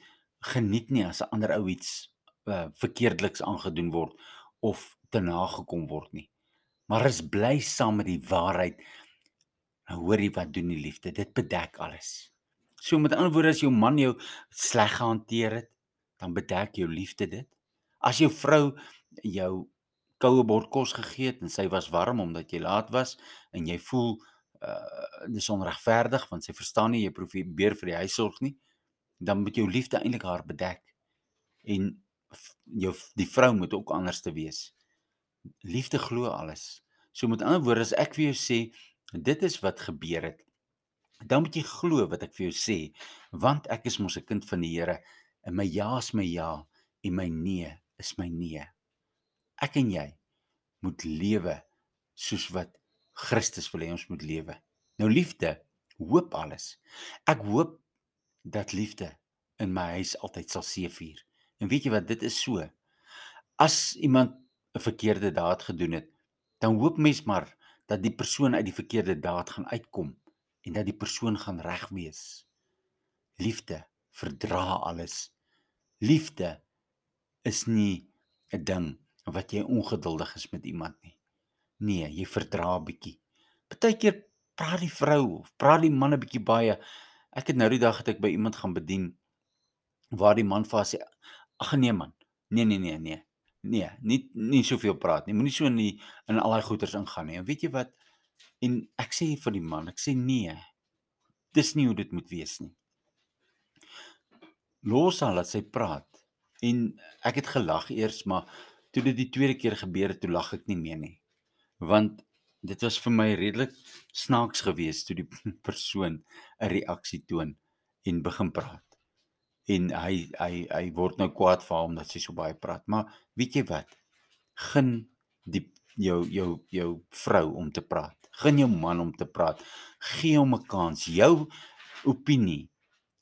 geniet nie as 'n ander ou iets uh, verkeerdeliks aangedoen word of te nagekom word nie. Maar is bly saam met die waarheid. Nou hoor jy wat doen die liefde? Dit bedek alles. So met ander woorde as jou man jou sleg gehanteer het, dan bedek jou liefde dit. As jou vrou jou koue bord kos gegee het en sy was warm omdat jy laat was en jy voel uh dis onregverdig want sy verstaan nie jy probeer vir die huishoud nie, dan moet jou liefde eintlik haar bedek. En jou die vrou moet ook anders te wees. Liefde glo alles. So met ander woorde as ek vir jou sê dit is wat gebeur het, dan moet jy glo wat ek vir jou sê, want ek is mos 'n kind van die Here en my ja is my ja en my nee is my nee. Ek en jy moet lewe soos wat Christus wil hê ons moet lewe. Nou liefde hoop alles. Ek hoop dat liefde in my huis altyd sal seëvier. En weet jy wat, dit is so. As iemand 'n verkeerde daad gedoen het, dan hoop mens maar dat die persoon uit die verkeerde daad gaan uitkom en dat die persoon gaan reg wees. Liefde verdra alles. Liefde is nie 'n ding wat jy ongeduldig is met iemand nie. Nee, jy verdra bietjie. Partykeer praat die vrou of praat die man 'n bietjie baie. Ek het nou die dag het ek by iemand gaan bedien waar die man vir haar sê Ag nee man. Nee nee nee nee. Nee, nie nie soveel praat nie. Moenie so in die in al daai goeters ingaan nie. En weet jy wat? En ek sê vir die man, ek sê nee. Dis nie hoe dit moet wees nie. Los haar laat sy praat. En ek het gelag eers, maar toe dit die tweede keer gebeur het, toe lag ek nie meer nie. Want dit was vir my redelik snaaks geweest toe die persoon 'n reaksie toon en begin praat en hy hy hy word nou kwaad vir hom dat sy so baie praat. Maar weet jy wat? Gun die jou jou jou vrou om te praat. Gun jou man om te praat. Gee hom 'n kans. Jou opinie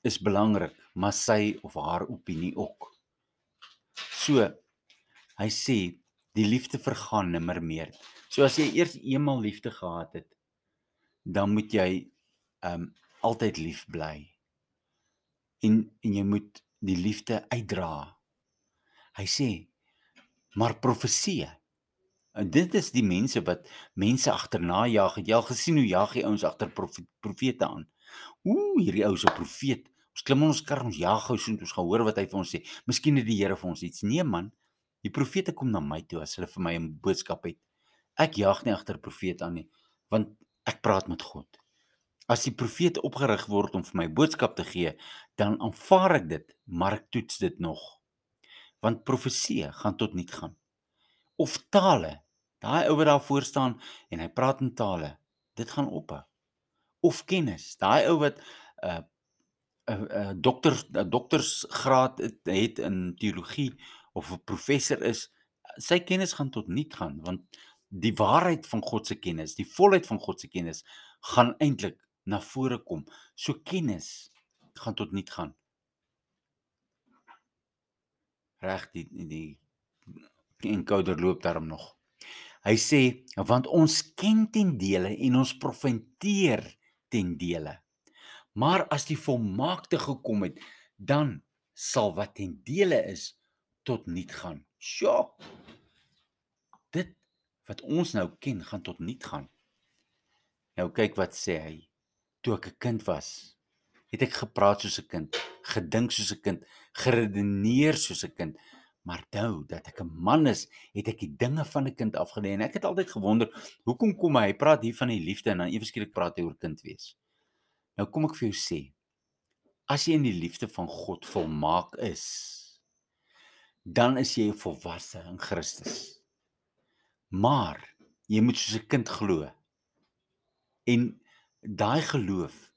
is belangrik, maar sy of haar opinie ook. So hy sê die liefde vergaan nimmer meer. So as jy eers eenmal liefde gehad het, dan moet jy um altyd lief bly en en jy moet die liefde uitdra. Hy sê maar profesie. En dit is die mense wat mense agterna jag. Jy al gesien hoe jag die ouens agter profete aan? Ooh, hierdie ou 'n profeet. Ons klim ons kar ons jag gou so en ons gaan hoor wat hy vir ons sê. Miskien het die Here vir ons iets. Nee man. Die profete kom na my toe as hulle vir my 'n boodskap het. Ek jag nie agter profete aan nie, want ek praat met God. As die profeet opgerig word om vir my boodskap te gee, dan aanvaar ek dit, maar ek toets dit nog. Want profesie gaan tot niet gaan. Of tale, daai ou wat daar voor staan en hy praat in tale, dit gaan ophou. Of kennis, daai ou wat 'n uh, 'n uh, uh, dokter 'n uh, doktersgraad het, het in teologie of 'n professor is, sy kennis gaan tot niet gaan want die waarheid van God se kennis, die volheid van God se kennis gaan eintlik na vore kom. So kennis gaan tot niet gaan. Reg die die encoder loop daarom nog. Hy sê want ons ken ten dele en ons profeteer ten dele. Maar as die volmaakte gekom het, dan sal wat ten dele is tot niet gaan. Sjoe. Dit wat ons nou ken gaan tot niet gaan. Nou kyk wat sê hy toe ek 'n kind was, het ek gepraat soos 'n kind, gedink soos 'n kind, geredeneer soos 'n kind. Maar nou dat ek 'n man is, het ek die dinge van 'n kind afgelê en ek het altyd gewonder, hoekom kom hy praat hier van die liefde en dan ewe skielik praat hy oor kind wees. Nou kom ek vir jou sê, as jy in die liefde van God volmaak is, dan is jy volwasse in Christus. Maar jy moet soos 'n kind glo. En daai geloof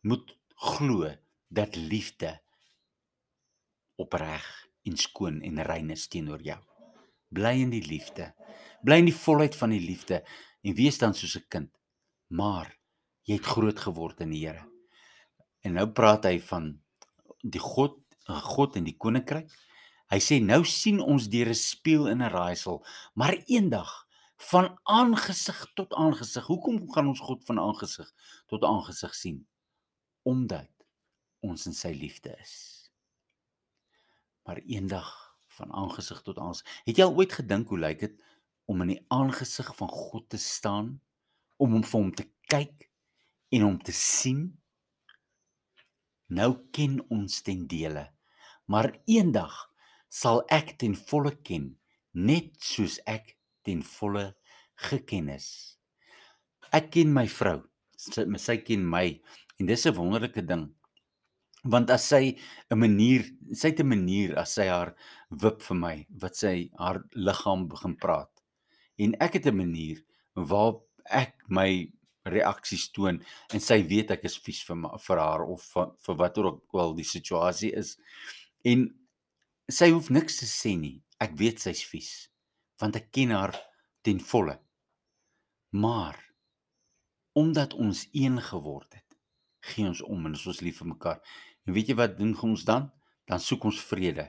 moet glo dat liefde opreg en skoon en rein is teenoor jou. Bly in die liefde. Bly in die volheid van die liefde en wees dan soos 'n kind. Maar jy het groot geword in die Here. En nou praat hy van die God, God en die koninkryk. Hy sê nou sien ons deur 'n spieël in 'n raaisel, maar eendag van aangesig tot aangesig. Hoekom gaan ons God van aangesig tot aangesig sien? Omdat ons in sy liefde is. Maar eendag van aangesig tot aangesig. Het jy al ooit gedink hoe lyk dit om in die aangesig van God te staan, om hom vir hom te kyk en hom te sien? Nou ken ons ten dele, maar eendag sal ek ten volle ken, net soos ek ten volle geken is. Ek ken my vrou, sy, sy ken my en dis 'n wonderlike ding. Want as sy 'n manier, sy het 'n manier as sy haar wip vir my, wat sy haar liggaam begin praat. En ek het 'n manier waarop ek my reaksies toon en sy weet ek is vies vir my, vir haar of vir, vir wat ook al die situasie is. En sy hoef niks te sê nie. Ek weet sy's vies want ek ken haar ten volle. Maar omdat ons een geword het, gee ons om en ons lief vir mekaar. En weet jy wat doen ons dan? Dan soek ons vrede.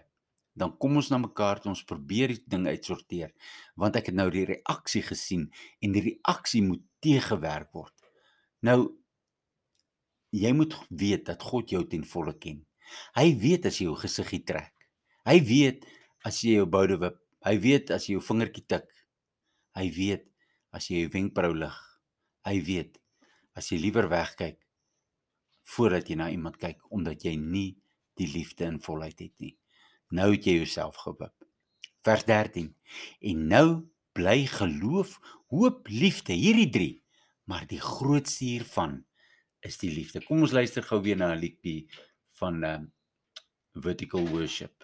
Dan kom ons na mekaar en ons probeer die ding uitsorteer, want ek het nou die reaksie gesien en die reaksie moet teëgewerk word. Nou jy moet weet dat God jou ten volle ken. Hy weet as jy jou gesiggie trek. Hy weet as jy jou boude wip. Hy weet as jy jou vingertjie tik. Hy weet as jy jou wenkbrau lig. Hy weet as jy liewer wegkyk voordat jy na iemand kyk omdat jy nie die liefde in volheid het nie. Nou het jy jouself gewip. Vers 13. En nou bly geloof, hoop, liefde, hierdie 3, maar die grootste hiervan is die liefde. Kom ons luister gou weer na 'n liedjie van um, vertical worship.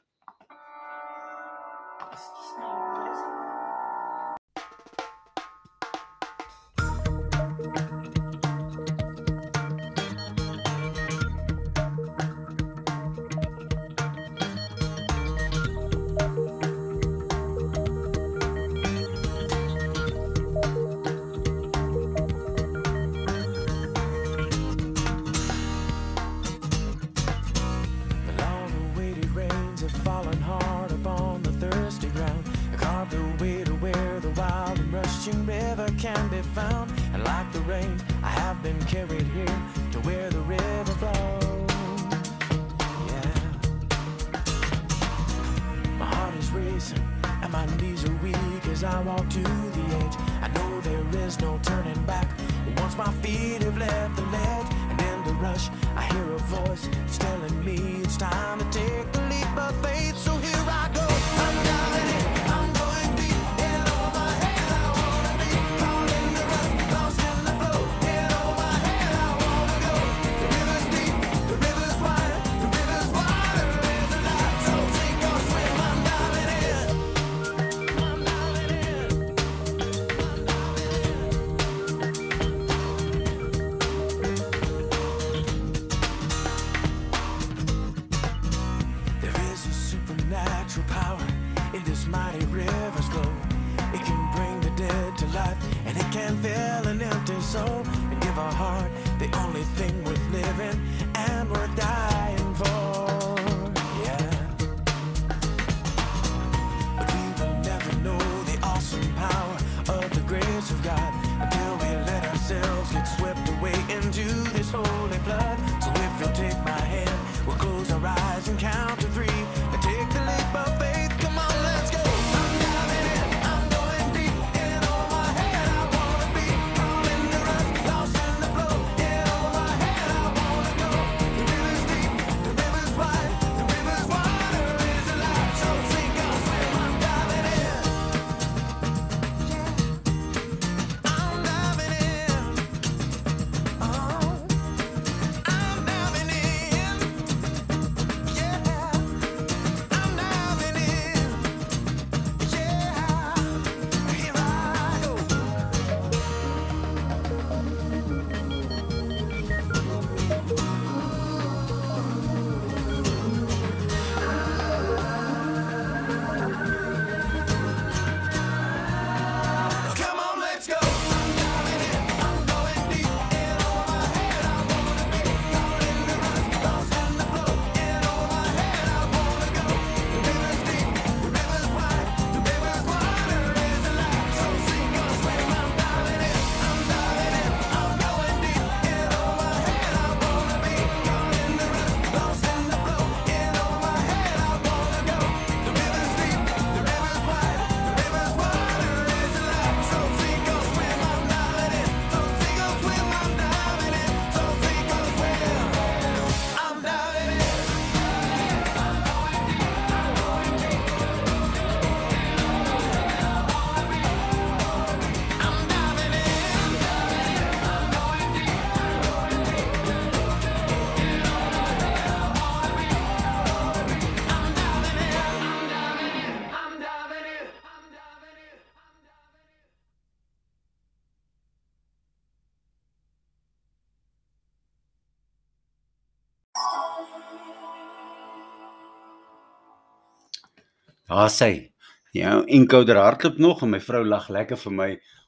Daar sê ja, encoder hardloop nog en my vrou lag lekker vir my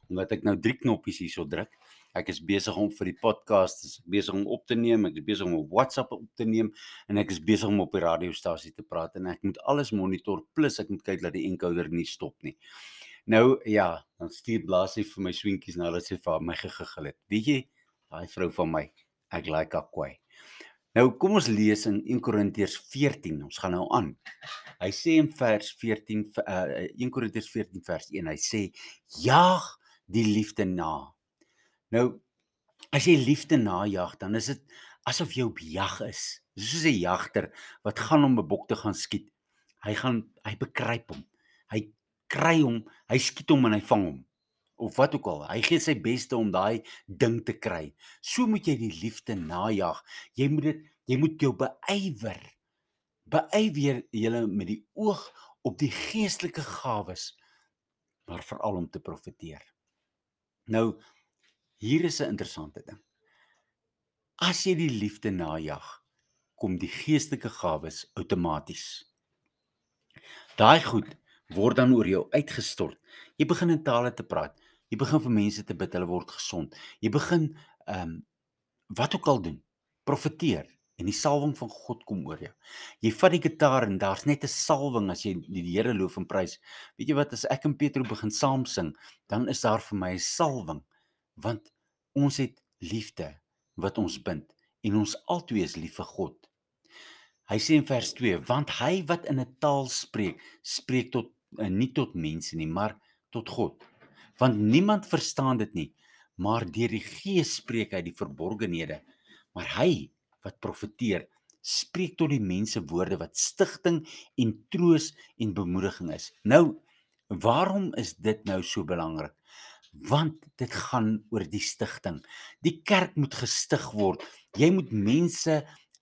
omdat ek nou drie knoppies hierso druk. Ek is besig om vir die podcast, ek is besig om op te neem, ek is besig om op WhatsApp op te neem en ek is besig om op die radiostasie te praat en ek moet alles monitor plus ek moet kyk dat die encoder nie stop nie. Nou ja, dan stuur blaas hy vir my swinkies nadat sy vir my gegigel het. Weet jy, daai vrou van my, ek like haar kwai. Nou kom ons lees in 1 Korintiërs 14. Ons gaan nou aan. Hy sê in vers 14 uh 1 Korintiërs 14 vers 1, hy sê jaag die liefde na. Nou as jy liefde najag, dan is dit asof jy op jag is. Dis soos 'n jagter wat gaan om 'n bok te gaan skiet. Hy gaan hy bekruip hom. Hy kry hom, hy skiet hom en hy vang hom. Of wat ook al. Hy gee sy beste om daai ding te kry. So moet jy die liefde najag. Jy moet dit jy moet jou beywer. Beywer julle met die oog op die geestelike gawes, maar veral om te profeteer. Nou hier is 'n interessante ding. As jy die liefde najag, kom die geestelike gawes outomaties. Daai goed word dan oor jou uitgestort. Jy begin in tale te praat. Jy begin vir mense te bid, hulle word gesond. Jy begin ehm um, wat ook al doen, profeteer en die salwing van God kom oor jou. Jy vat die gitaar en daar's net 'n salwing as jy die, Here loof en prys. Weet jy wat as ek en Petro begin saam sing, dan is daar vir my 'n salwing want ons het liefde wat ons bind en ons albei is lief vir God. Hy sê in vers 2, want hy wat in 'n taal spreek, spreek tot en nie tot mense nie, maar tot God. Want niemand verstaan dit nie, maar deur die Gees spreek hy die verborgenhede. Maar hy wat profeteer, spreek tot die mense woorde wat stigting en troos en bemoediging is. Nou, waarom is dit nou so belangrik? Want dit gaan oor die stigting. Die kerk moet gestig word. Jy moet mense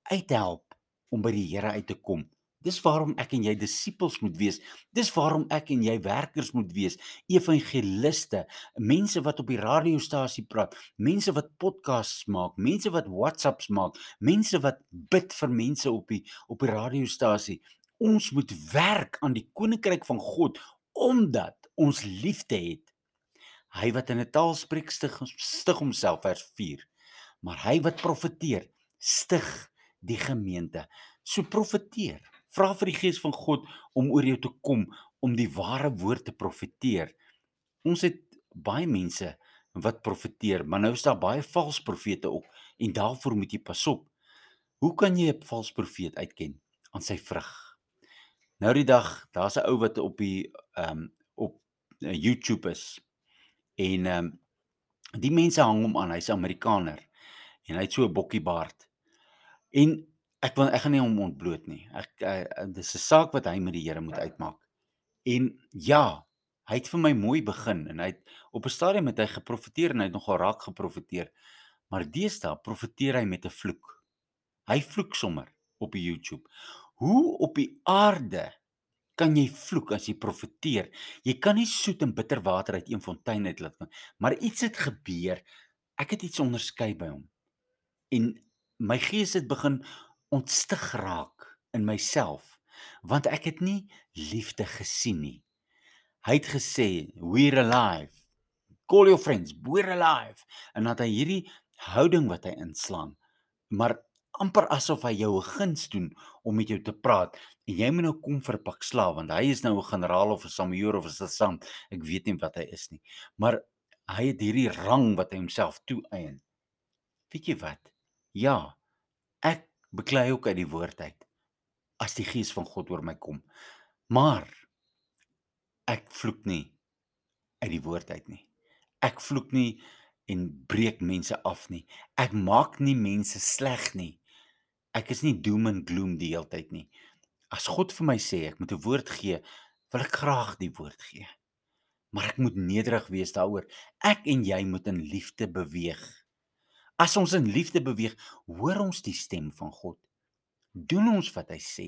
uithelp om by die Here uit te kom. Dis waarom ek en jy disippels moet wees. Dis waarom ek en jy werkers moet wees, evangeliste, mense wat op die radiostasie praat, mense wat podcasts maak, mense wat WhatsApps maak, mense wat bid vir mense op die op die radiostasie. Ons moet werk aan die koninkryk van God omdat ons liefde het. Hy wat in 'n taal spreek stig, stig homself vers 4. Maar hy wat profeteer, stig die gemeente. So profeteer. Vra vir die Gees van God om oor jou te kom om die ware woord te profeteer. Ons het baie mense wat profeteer, maar nou is daar baie valse profete ook en daarvoor moet jy pas op. Hoe kan jy 'n valse profeet uitken aan sy vrug? Nou die dag, daar's 'n ou wat op die ehm um, op uh, YouTube is. En ehm um, die mense hang hom aan, hy's 'n Amerikaner en hy het so 'n bokkiebaard. En ek wil ek gaan nie hom ontbloot nie. Ek uh, dis 'n saak wat hy met die Here moet uitmaak. En ja, hy het vir my mooi begin en hy het op 'n stadium het hy geprofeteer en hy het nogal raak geprofeteer. Maar deesdae profeteer hy met 'n vloek. Hy vloek sommer op YouTube. Hoe op die aarde kan jy vloek as jy profeteer? Jy kan nie soet en bitter water uit een fontein uit laat kom. Maar iets het gebeur. Ek het iets onderskei by hom. En my gees het begin ontstig raak in myself want ek het nie liefde gesien nie. Hy het gesê we're alive. Call your friends, we're alive. En dat hy hierdie houding wat hy inslaan, maar amper asof hy jou 'n guns doen om met jou te praat en jy moet nou kom vir pak slaaf want hy is nou 'n generaal of 'n samajoor of 'n sergeant. Ek weet nie wat hy is nie. Maar hy het hierdie rang wat hy homself toeëien. Weet jy wat? Ja, ek beklei ook uit die woord uit as die gees van God oor my kom. Maar ek vloek nie uit die woord uit nie. Ek vloek nie en breek mense af nie. Ek maak nie mense sleg nie. Ek is nie doom and gloom die hele tyd nie. As God vir my sê ek moet 'n woord gee, wil ek graag die woord gee. Maar ek moet nederig wees daaroor. Ek en jy moet in liefde beweeg. As ons in liefde beweeg, hoor ons die stem van God. Doen ons wat hy sê.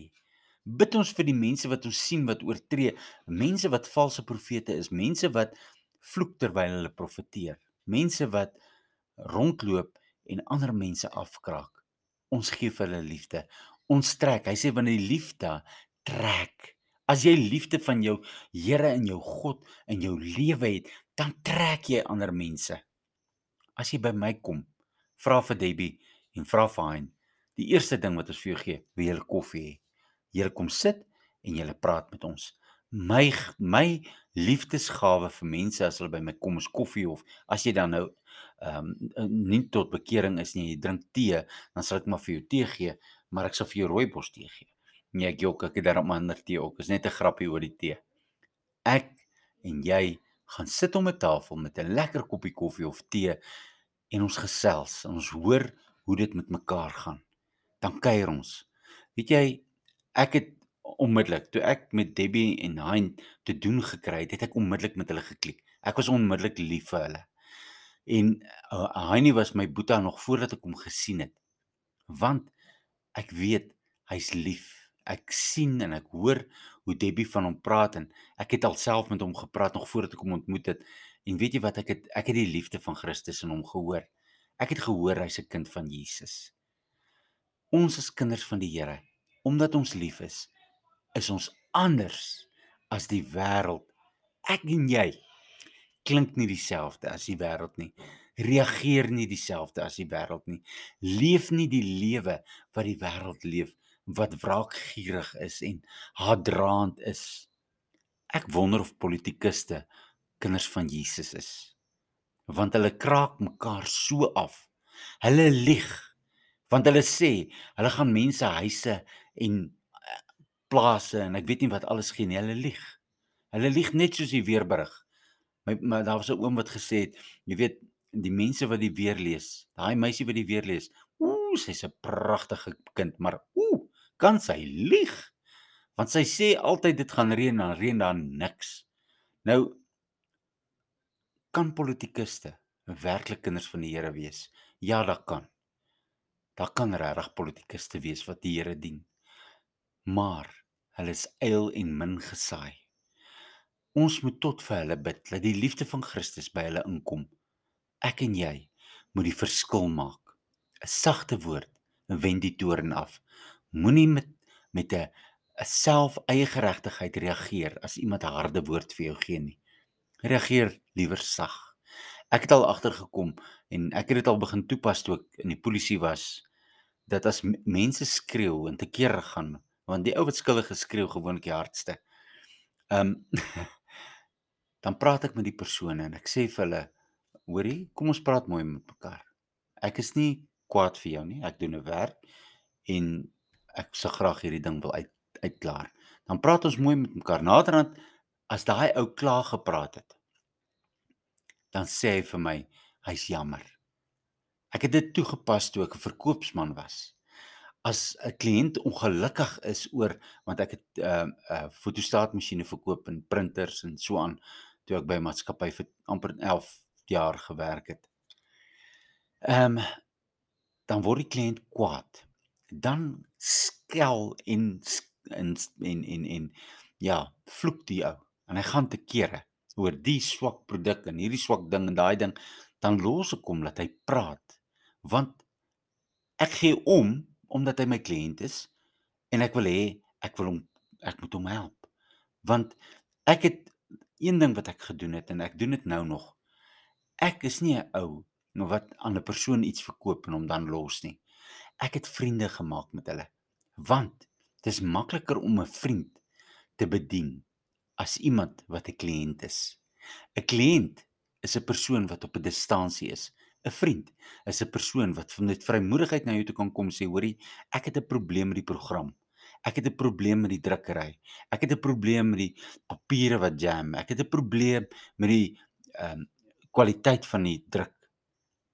Bid ons vir die mense wat ons sien wat oortree, mense wat valse profete is, mense wat vloek terwyl hulle profeteer, mense wat rondloop en ander mense afkraak. Ons gee vir hulle liefde. Ons trek. Hy sê wanneer die liefde trek, As jy liefde van jou Here en jou God in jou lewe het, dan trek jy ander mense. As jy by my kom, vra vir Debbie en vra vir Hein. Die eerste ding wat ons vir jou gee, jy 'n koffie hê. Jy kom sit en jy praat met ons. My my liefdesgawe vir mense as hulle by my kom is koffie of as jy dan nou ehm um, nie tot bekering is nie, jy drink tee, dan sal ek maar vir jou tee gee, maar ek sal vir jou rooibos tee gee. Nee, ek jok, ek het daarom ander tee ook. Is net 'n grappie oor die tee. Ek en jy gaan sit om 'n tafel met 'n lekker koppie koffie of tee en ons gesels en ons hoor hoe dit met mekaar gaan. Dan kuier ons. Weet jy, ek het onmiddellik toe ek met Debbie en Hein te doen gekry het, het ek onmiddellik met hulle geklik. Ek was onmiddellik lief vir hulle. En uh, Heinie was my boetie nog voordat ek hom gesien het. Want ek weet hy's lief ek sien en ek hoor hoe Debbie van hom praat en ek het alself met hom gepraat nog voordat ek hom ontmoet het. En weet jy wat ek het ek het die liefde van Christus in hom gehoor. Ek het gehoor hy's 'n kind van Jesus. Ons is kinders van die Here. Omdat ons lief is, is ons anders as die wêreld. Ek en jy klink nie dieselfde as die wêreld nie. Reageer nie dieselfde as die wêreld nie. Leef nie die lewe wat die wêreld leef wat wraakgierig is en haatdraand is. Ek wonder of politikuste kinders van Jesus is. Want hulle kraak mekaar so af. Hulle lieg. Want hulle sê hulle gaan mense huise en eh, plase en ek weet nie wat alles gee nie. Hulle lieg. Hulle lieg net soos die weerberig. My maar daar was 'n oom wat gesê het, jy weet, die mense wat die weer lees, daai meisie wat die weer lees, ooh, sy's 'n pragtige kind, maar ooh, kan sy lieg? Want sy sê altyd dit gaan reën en reën dan niks. Nou kan politikuste werklik kinders van die Here wees? Ja, dat kan. Daar kan regtig politikuste wees wat die Here dien. Maar hulle is eil en min gesaai. Ons moet tot vir hulle bid dat die liefde van Christus by hulle inkom. Ek en jy moet die verskil maak. 'n Sagte woord wen die toorn af. Moenie met met 'n self eie geregtigheid reageer as iemand 'n harde woord vir jou gee nie. Reageer liewer sag. Ek het al agtergekom en ek het dit al begin toepas toe ek in die polisie was dat as mense skreeu en te kere gaan want die ou wat skuldig geskreeu gewoonlik die hardste. Ehm um, dan praat ek met die persone en ek sê vir hulle hoorie kom ons praat mooi met mekaar. Ek is nie kwaad vir jou nie. Ek doen 'n werk en ek sou graag hierdie ding wil uit uitklaar. Dan praat ons mooi met mekaar. Naderhand as daai ou klaar gepraat het, dan sê hy vir my hy's jammer. Ek het dit toegepas toe ek 'n verkoopsman was. As 'n kliënt ongelukkig is oor want ek het 'n uh, uh, fotostaatmasjiene verkoop en printers en so aan toe ek by 'n maatskappy vir amper 11 jaar gewerk het. Ehm um, dan word die kliënt kwaad dan skel en en en en, en ja, vloek die ou en hy gaan te kere oor die swak produk en hierdie swak ding en daai ding dan los ek hom dat hy praat want ek gee om omdat hy my kliënt is en ek wil hê ek wil hom ek moet hom help want ek het een ding wat ek gedoen het en ek doen dit nou nog. Ek is nie 'n ou nou wat aan 'n persoon iets verkoop en hom dan los nie. Ek het vriende gemaak met hulle want dit is makliker om 'n vriend te bedien as iemand wat 'n kliënt is. 'n kliënt is 'n persoon wat op 'n distansie is. 'n vriend is 'n persoon wat met vrymoedigheid na jou toe kan kom sê hoorie ek het 'n probleem met die program. Ek het 'n probleem met die drukkery. Ek het 'n probleem met die papiere wat jam. Ek het 'n probleem met die ehm um, kwaliteit van die druk.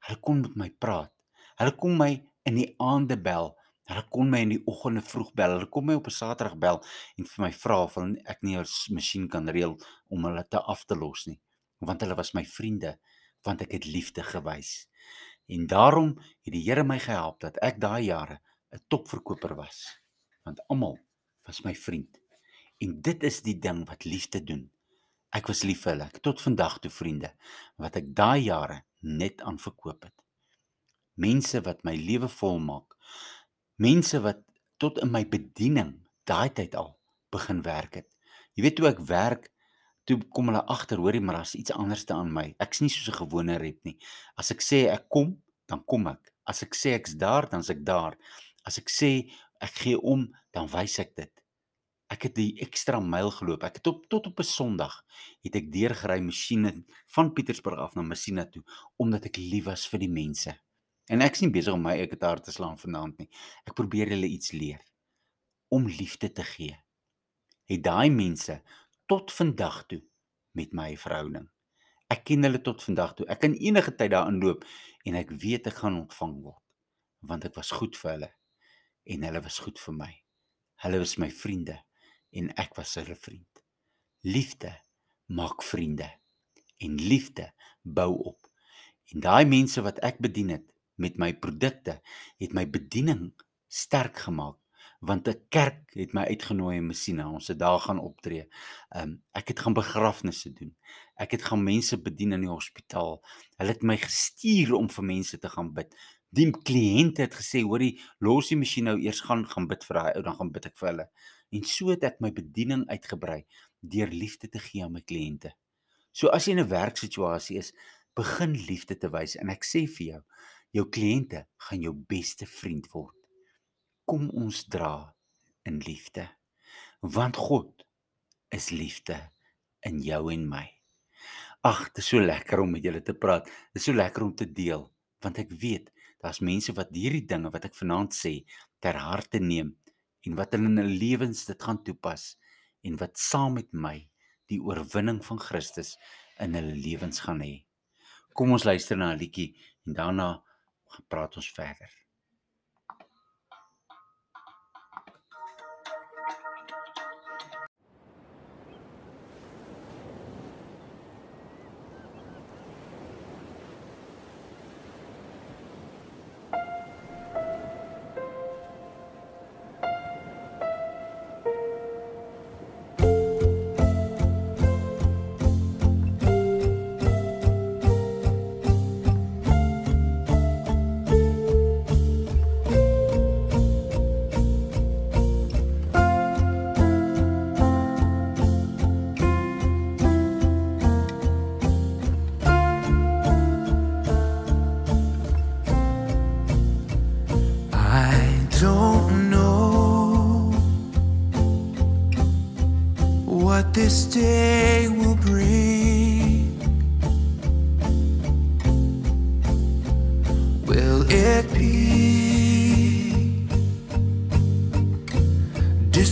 Hulle kom met my praat. Hulle kom my in die aande bel. Hulle kon my in die oggende vroeg bel. Hulle kom my op 'n Saterdag bel en vir my vra of hulle ek nie 'n masjien kan reël om hulle te af te los nie. Want hulle was my vriende, want ek het liefde gewys. En daarom het die Here my gehelp dat ek daai jare 'n topverkoper was. Want almal was my vriend. En dit is die ding wat liefde doen. Ek was lief vir hulle. Tot vandag toe vriende wat ek daai jare net aan verkoop het mense wat my lewe volmaak. Mense wat tot in my bediening daai tyd al begin werk het. Jy weet toe ek werk, toe kom hulle agter, hoorie, maar daar's iets anderste aan my. Ek's nie soos 'n gewone rep nie. As ek sê ek kom, dan kom ek. As ek sê ek's daar, dan's ek daar. As ek sê ek gee om, dan wys ek dit. Ek het die ekstra myl geloop. Ek het op tot op 'n Sondag het ek deurgery masjiene van Pietersburg af na Messina toe omdat ek lief was vir die mense. En ek's nie besig om my ek het hard te slaan vanaand nie. Ek probeer hulle iets leer om liefde te gee. Het daai mense tot vandag toe met my verhouding. Ek ken hulle tot vandag toe. Ek kan enige tyd daar inloop en ek weet ek gaan ontvang word want ek was goed vir hulle en hulle was goed vir my. Hulle was my vriende en ek was hulle vriend. Liefde maak vriende en liefde bou op. En daai mense wat ek bedien het met my produkte het my bediening sterk gemaak want 'n kerk het my uitgenooi in Messina. Ons het daar gaan optree. Um ek het gaan begrafnisse doen. Ek het gaan mense bedien in die hospitaal. Hulle het my gestuur om vir mense te gaan bid. Die kliënte het gesê, "Hoorie, los die masjien nou eers gaan gaan bid vir daai ou, dan gaan bid ek vir hulle." En so het ek my bediening uitgebrei deur liefde te gee aan my kliënte. So as jy in 'n werksituasie is, begin liefde te wys en ek sê vir jou, jou kliënte gaan jou beste vriend word. Kom ons dra in liefde. Want God is liefde in jou en my. Ag, dit is so lekker om met julle te praat. Dit is so lekker om te deel want ek weet daar's mense wat hierdie dinge wat ek vanaand sê ter harte neem en wat hulle in hulle lewens dit gaan toepas en wat saam met my die oorwinning van Christus in hulle lewens gaan hê. Kom ons luister na 'n liedjie en daarna praat ons verder.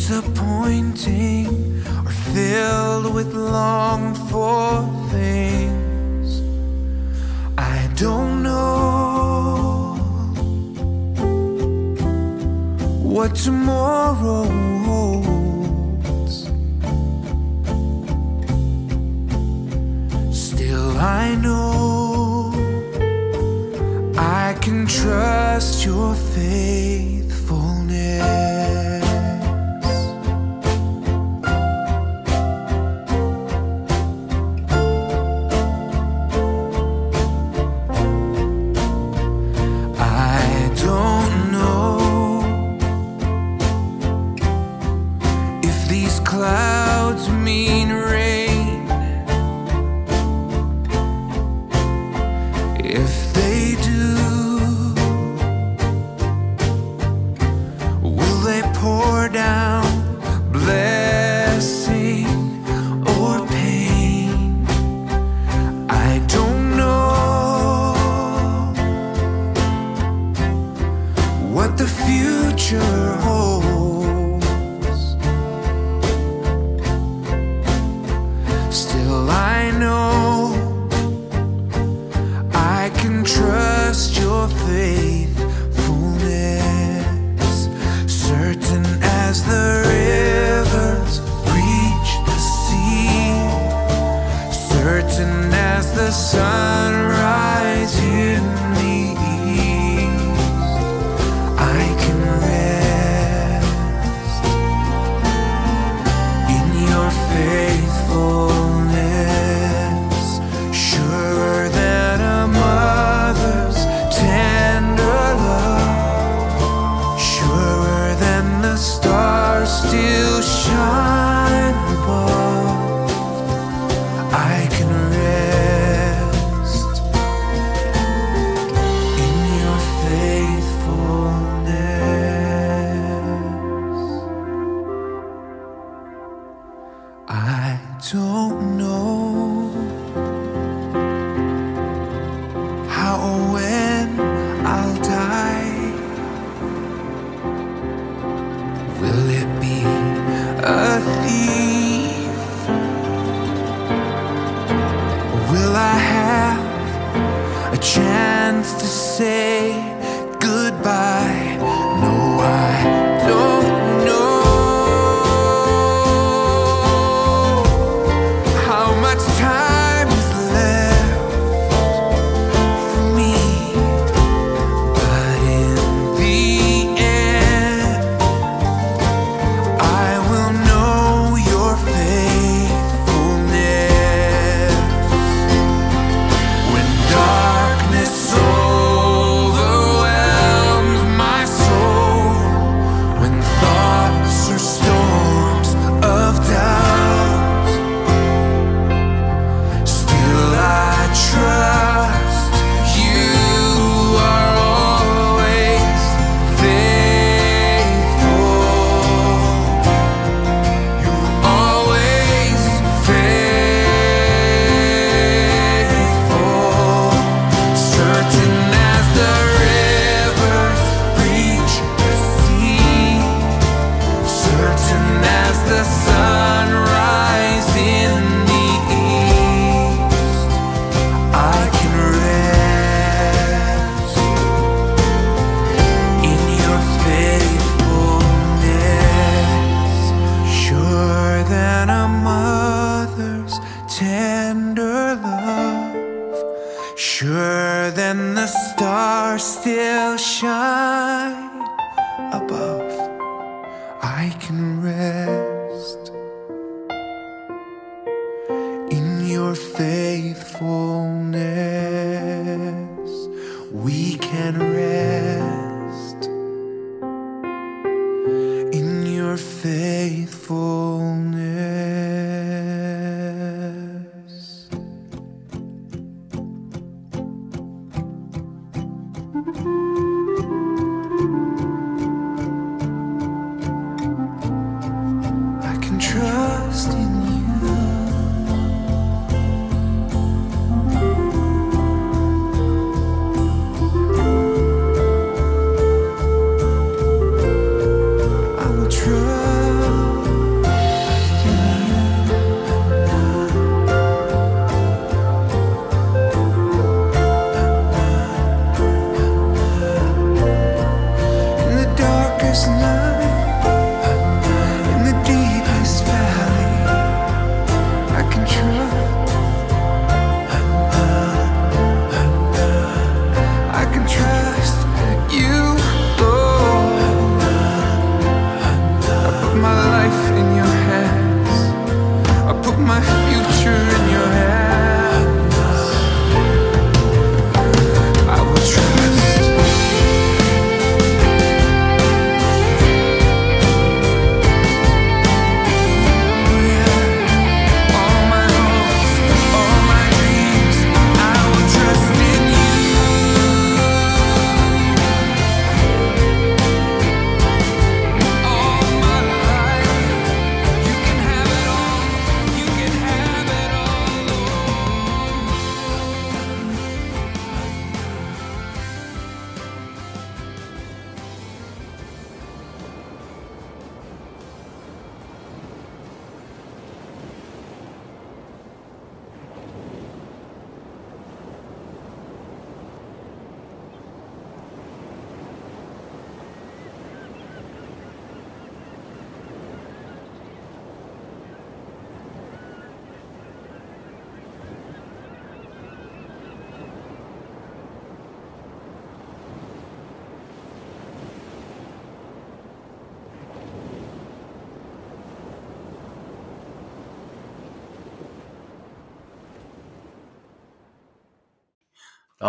Disappointing or filled with longed for things? I don't know what tomorrow holds. Still, I know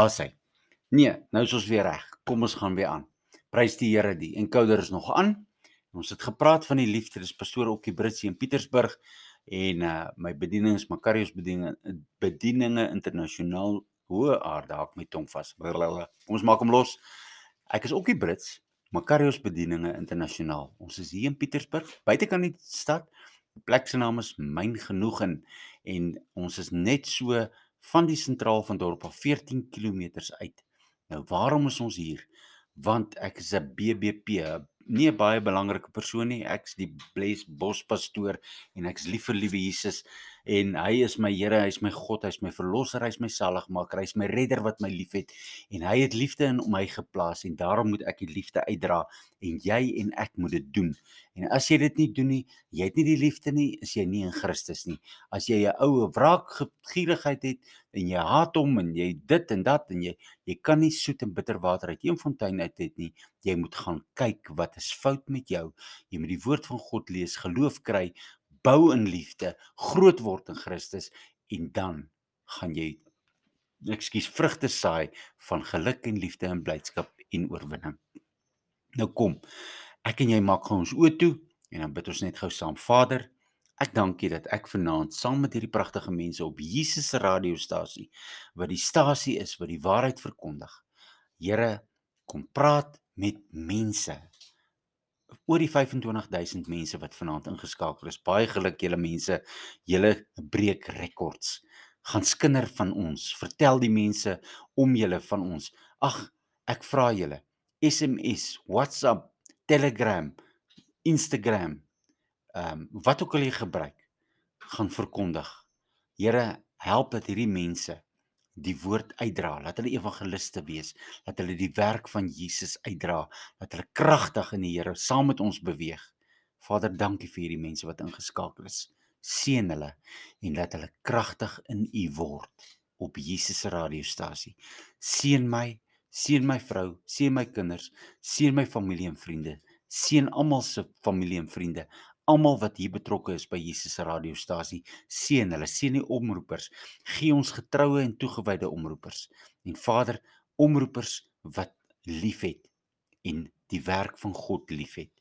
Daar's hy. Nee, nou is ons weer reg. Kom ons gaan weer aan. Prys die Here, die encoder is nog aan. Ons het gepraat van die liefde. Dis pastoor Okkie Britsie in Pietersburg en uh my bediening is Makarios bediening bedieninge internasionaal hoë aarde hak my tong vas. Ons maak hom los. Ek is ook die Brits, Makarios bedieninge internasionaal. Ons is hier in Pietersburg, buitekant die stad. Die plek se naam is Myn Genoegen en ons is net so van die sentraal van dorp af 14 km uit. Nou waarom is ons hier? Want ek is 'n BBP, nie 'n baie belangrike persoon nie. Ek's die Bles Bospastoor en ek's lief vir liewe Jesus en hy is my Here, hy's my God, hy's my verlosser, hy's my saligmaker, hy's my redder wat my liefhet en hy het liefde in my geplaas en daarom moet ek die liefde uitdra en jy en ek moet dit doen. En as jy dit nie doen nie, jy het nie die liefde nie, is jy nie in Christus nie. As jy 'n oue wraakgierigheid het en jy haat hom en jy dit en dat en jy jy kan nie soet en bitter water uit een fontein uit het nie. Jy moet gaan kyk wat is fout met jou. Jy moet die woord van God lees, geloof kry, bou in liefde, groot word in Christus en dan gaan jy ekskuus vrugte saai van geluk en liefde en blydskap en oorwinning. Nou kom. Ek en jy maak gou ons oë toe en dan bid ons net gou saam. Vader, ek dank U dat ek vanaand saam met hierdie pragtige mense op Jesus se radiostasie wat die stasie is wat die waarheid verkondig. Here, kom praat met mense. Oor die 25000 mense wat vanaand ingeskakel is. Baie geluk julle mense. Julle breek rekords. Gaan skinder van ons. Vertel die mense om julle van ons. Ag, ek vra julle. SMS, WhatsApp, Telegram, Instagram, ehm um, wat ook al jy gebruik, gaan verkondig. Here, help dat hierdie mense die woord uitdra, laat hulle evangeliste wees, laat hulle die werk van Jesus uitdra, laat hulle kragtig in die Here saam met ons beweeg. Vader, dankie vir hierdie mense wat ingeskakel is. Seën hulle en laat hulle kragtig in U word op Jesus se radiostasie. Seën my, seën my vrou, seën my kinders, seën my familie en vriende, seën almal se familie en vriende, almal wat hier betrokke is by Jesus se radiostasie. Seën hulle, seën die omroepers. Gee ons getroue en toegewyde omroepers. En Vader, omroepers wat liefhet en die werk van God liefhet,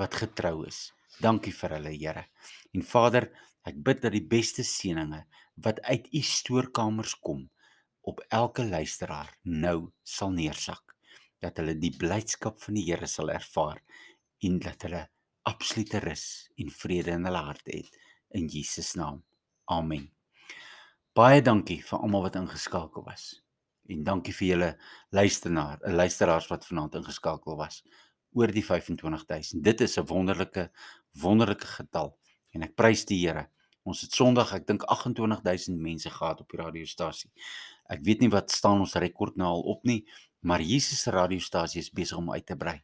wat getrou is. Dankie vir hulle, Here. En Vader, ek bid dat die beste seëninge wat uit u stoorkamers kom op elke luisteraar nou sal neersak. Dat hulle die blydskap van die Here sal ervaar en dat hulle absolute rus en vrede in hulle harte het in Jesus naam. Amen. Baie dankie vir almal wat ingeskakel was. En dankie vir julle luisteraar, 'n luisteraars wat vanaand ingeskakel was. Oor die 25000. Dit is 'n wonderlike wonderlike getal en ek prys die Here. Ons het Sondag, ek dink 28000 mense gehad op die radiostasie. Ek weet nie wat staan ons rekord nou al op nie, maar Jesus se radiostasie is besig om uit te brei.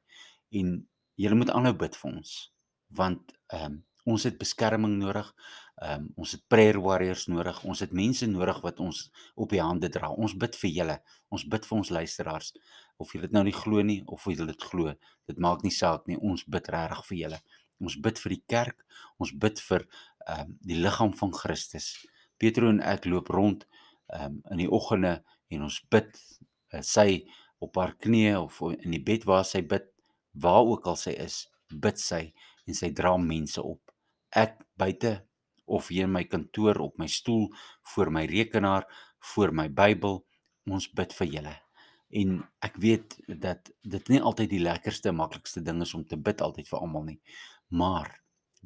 En julle moet aanhou bid vir ons want ehm um, ons het beskerming nodig. Ehm um, ons het prayer warriors nodig. Ons het mense nodig wat ons op die hande dra. Ons bid vir julle. Ons bid vir ons luisteraars. Of julle dit nou nie glo nie of of julle dit glo, dit maak nie saak nie. Ons bid regtig vir julle. Ons bid vir die kerk. Ons bid vir ehm um, die liggaam van Christus. Petro en ek loop rond ehm um, in die oggende en ons bid uh, sy op haar knieë of in die bed waar sy bid waar ook al sy is, bid sy en sy dra mense op. Ek buite of hier in my kantoor op my stoel voor my rekenaar, voor my Bybel, ons bid vir julle. En ek weet dat dit nie altyd die lekkerste, maklikste ding is om te bid altyd vir almal nie. Maar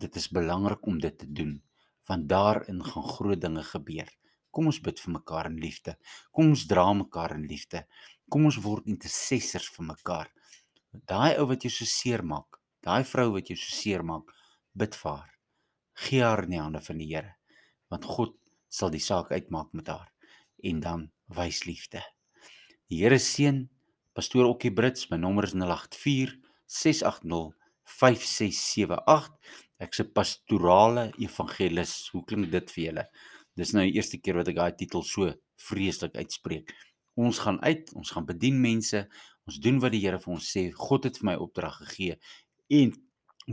dit is belangrik om dit te doen want daarin gaan groot dinge gebeur. Kom ons bid vir mekaar in liefde. Kom ons dra mekaar in liefde. Kom ons word intercessors vir mekaar. Daai ou wat jou so seer maak, daai vrou wat jou so seer maak, bid vir haar. Gee haar in die hande van die Here, want God sal die saak uitmaak met haar en dan wys liefde. Die Here seën pastoor Okkie Brits, my nommer is 084 680 5678. Ek's 'n pastorale evangelis. Hoe klink dit vir julle? Dis nou die eerste keer wat ek daai titel so vreeslik uitspreek. Ons gaan uit, ons gaan bedien mense, Ons doen wat die Here vir ons sê. God het vir my opdrag gegee en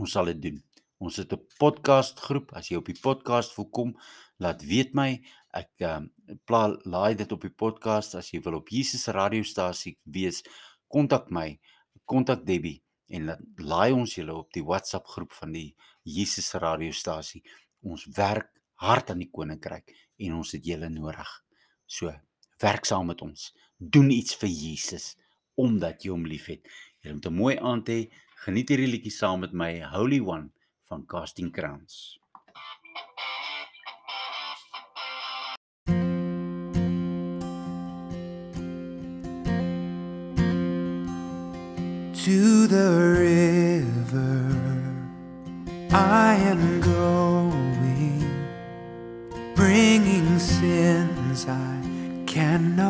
ons sal dit doen. Ons het 'n podcast groep. As jy op die podcast wil kom, laat weet my. Ek ehm um, pla laai dit op die podcast as jy wil op Jesus se radiostasie wees. Kontak my. Kontak Debbie en laat laai ons julle op die WhatsApp groep van die Jesus se radiostasie. Ons werk hard aan die koninkryk en ons het julle nodig. So, werk saam met ons. Doen iets vir Jesus. omdat jy hom liefhet. Jy moet 'n mooi aand hê. Geniet hierdie liedjie saam met my Holy One van Casting Crowns. To the river I am going bringing sins I cannot